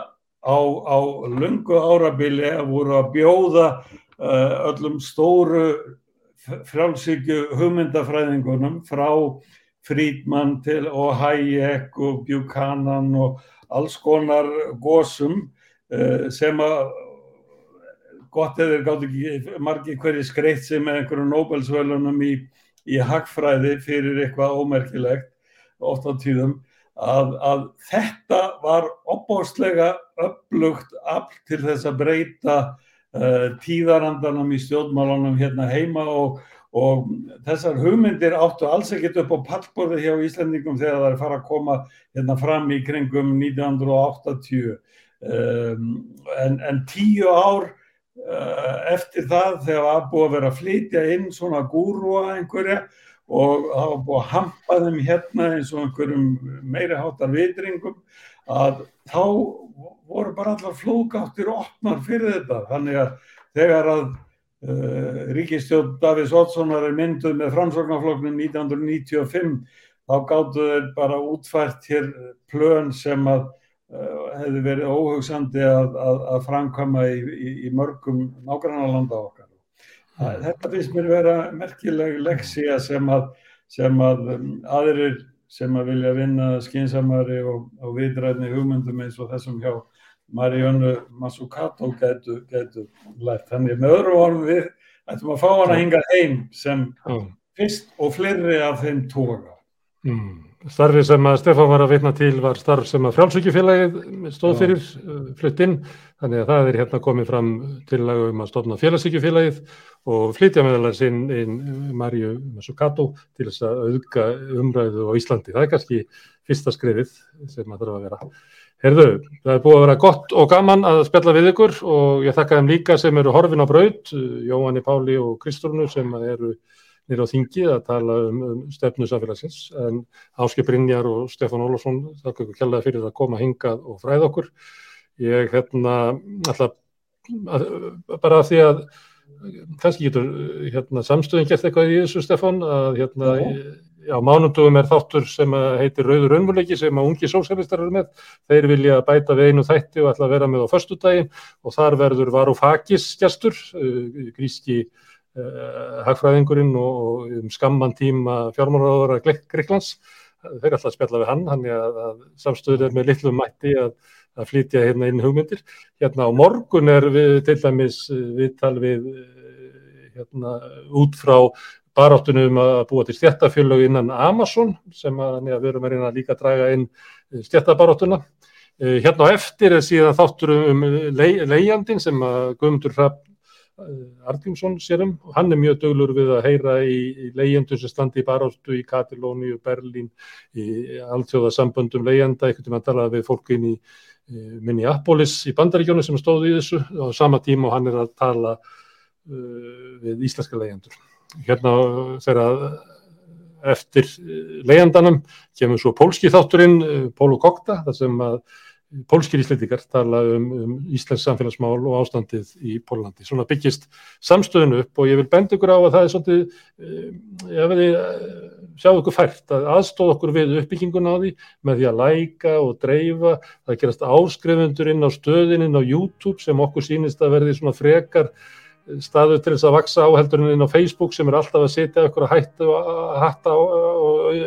á, á lungu árabili að voru að bjóða uh, öllum stóru frjálsíkju hugmyndafræðingunum frá Frídmann til og Hayek og Buchanan og alls konar gósum uh, sem að gott eða gátt ekki margi hverju skreitt sem með einhverju Nobelsvölunum í, í hagfræði fyrir eitthvað ómerkilegt oft á tíðum að, að þetta var opbóstlega upplugt afl til þess að breyta uh, tíðarandanum í stjórnmálunum hérna heima og, og þessar hugmyndir áttu alls ekkert upp á pallborði hjá Íslandingum þegar það er fara að koma hérna fram í kringum 1980 um, en, en tíu ár Eh, eftir það þegar það búið að vera að flytja inn svona gúrua einhverja og það var búið að hampa þeim hérna eins og einhverjum meiri hátar vitringum að þá voru bara allar flókáttir opnar fyrir þetta þannig að þegar að uh, ríkistjón Davís Oddssonar er mynduð með framsóknarfloknum 1995 þá gáttu þeir bara útfært hér plön sem að Eh, hefði verið óhugsandi að, að, að framkama í, í, í mörgum nágrannarlanda okkar. Það, þetta finnst mér vera merkileg leksía sem að, sem að um, aðrir sem að vilja vinna skinsamari og, og vitræðni hugmyndum eins og þessum hjá Mariannu Mazzucato getur getu lært. Þannig með öðru orðum við ættum að fá hann að hinga heim sem fyrst og fleiri af þeim tóka. Mm. Starfi sem að Stefán var að vitna til var starf sem að frjálsvíkjufélagið stóð fyrir uh, fluttinn, þannig að það er hérna komið fram til um að stofna félagsvíkjufélagið og flytja meðalans inn, inn Marju Masukato til þess að auðga umræðu á Íslandi. Það er kannski fyrsta skrifið sem að þarf að vera. Herðu, það er búið að vera gott og gaman að spjalla við ykkur og ég þakka þeim líka sem eru horfin á braut, Jóhanni Páli og Kristúrnu sem eru nýra á þingi að tala um, um stefnu samfélagsins en Áski Brynjar og Stefán Ólafsson þakka ykkur kjallaði fyrir að koma hingað og fræða okkur. Ég hérna alltaf að, bara því að kannski getur hérna, samstöðin gert eitthvað í þessu Stefán að hérna á mánundugum er þáttur sem heitir Rauður Önvuleiki sem að ungi sósælistar eru með. Þeir vilja bæta við einu þætti og ætla að vera með á förstudagin og þar verður Varufakis gestur, uh, gríski hagfræðingurinn og um skamman tíma fjármálaráðara Greiklands. Þeir er alltaf að spjalla við hann, hann er að, að samstöður með litlum mætti að, að flytja hérna inn hugmyndir. Hérna á morgun er við til dæmis eh, viðtal við eh, hérna út frá baráttunum að búa til stjættafjölög innan Amazon sem að, að við erum að reyna líka að draga inn stjættabaráttuna. Hérna á eftir er síðan þáttur um leiðjandin sem að Guðmundur Rapp Argrímsson sérum og hann er mjög döglur við að heyra í, í leyendur sem standi í baráttu í Katalóni og Berlín í alltjóðasamböndum leyenda, einhvern veginn að tala við fólkin í Minneapolis í bandaríkjónu sem stóði í þessu. Á sama tíma og hann er að tala uh, við íslenska leyendur. Hérna þegar eftir leyendanum kemur svo pólski þátturinn, Pólu Kokta, þar sem að pólskir íslendikar tala um, um Íslands samfélagsmál og ástandið í Pólandi. Svona byggist samstöðun upp og ég vil benda ykkur á að það er svolítið, eh, ég veit, eh, sjáu ykkur fært að aðstóða okkur við uppbygginguna á því með því að læka og dreifa, það gerast áskrifundur inn á stöðin inn á YouTube sem okkur sínist að verði svona frekar staðu til þess að vaksa áheldurinn inn á Facebook sem er alltaf að setja okkur að hætta og hatta og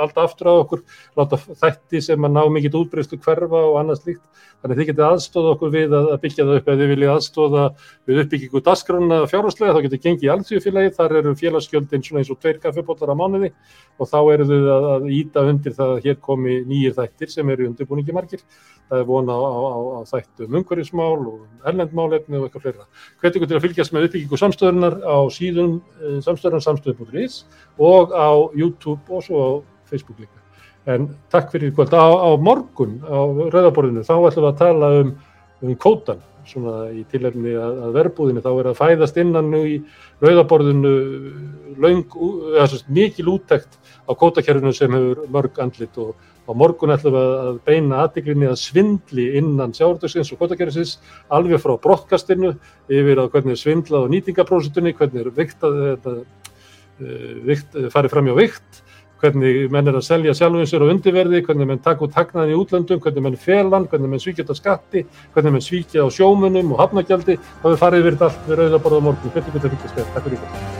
alltaf aftur á okkur, láta þætti sem að ná mikið útbreystu hverfa og annað slíkt. Þannig að þið getið aðstóða okkur við að byggja það upp eða þið viljið aðstóða við uppbyggingu dasgrunna fjárháslega, þá getur gengið í allsvíðfélagi, þar eru félagsgjöldin svona eins og tveir kaffepollar á mánuði og þá eru þið að, að íta undir það að hér komi nýjir þættir sem eru undirbúningi margir. Það er vona á, á, á fylgjast með uppbyggingu samstöðunar á síðun eh, samstöðunar samstöðu.is og á YouTube og svo á Facebook líka. En takk fyrir kvöld. Á, á morgun á Rauðaborðinu þá ætlum við að tala um, um kótan svona í tilefni að, að verbúðinu þá er að fæðast innan nú í rauðaborðinu löng, ú- eða sem sagt mikil úttekt á kótakerfinu sem hefur mörg andlit og á morgun ætlum við að beina aðtiklinni að svindli innan sjávardagsins og kótakerfisins alveg frá brottkastinu yfir að hvernig er svindlað á nýtingaprósutunni, hvernig er viktað, þetta, eh, vikt, farið fram hjá vikt hvernig menn er að selja sjálfum sér á undirverði, hvernig menn taka út hagnaðin í útlöndum, hvernig menn felan, hvernig menn svíkja þetta skatti, hvernig menn svíkja á sjómunum og hafnagjaldi, þá við farið yfir þetta allt við rauðaborða morgun. Hvernig þetta? Takk fyrir.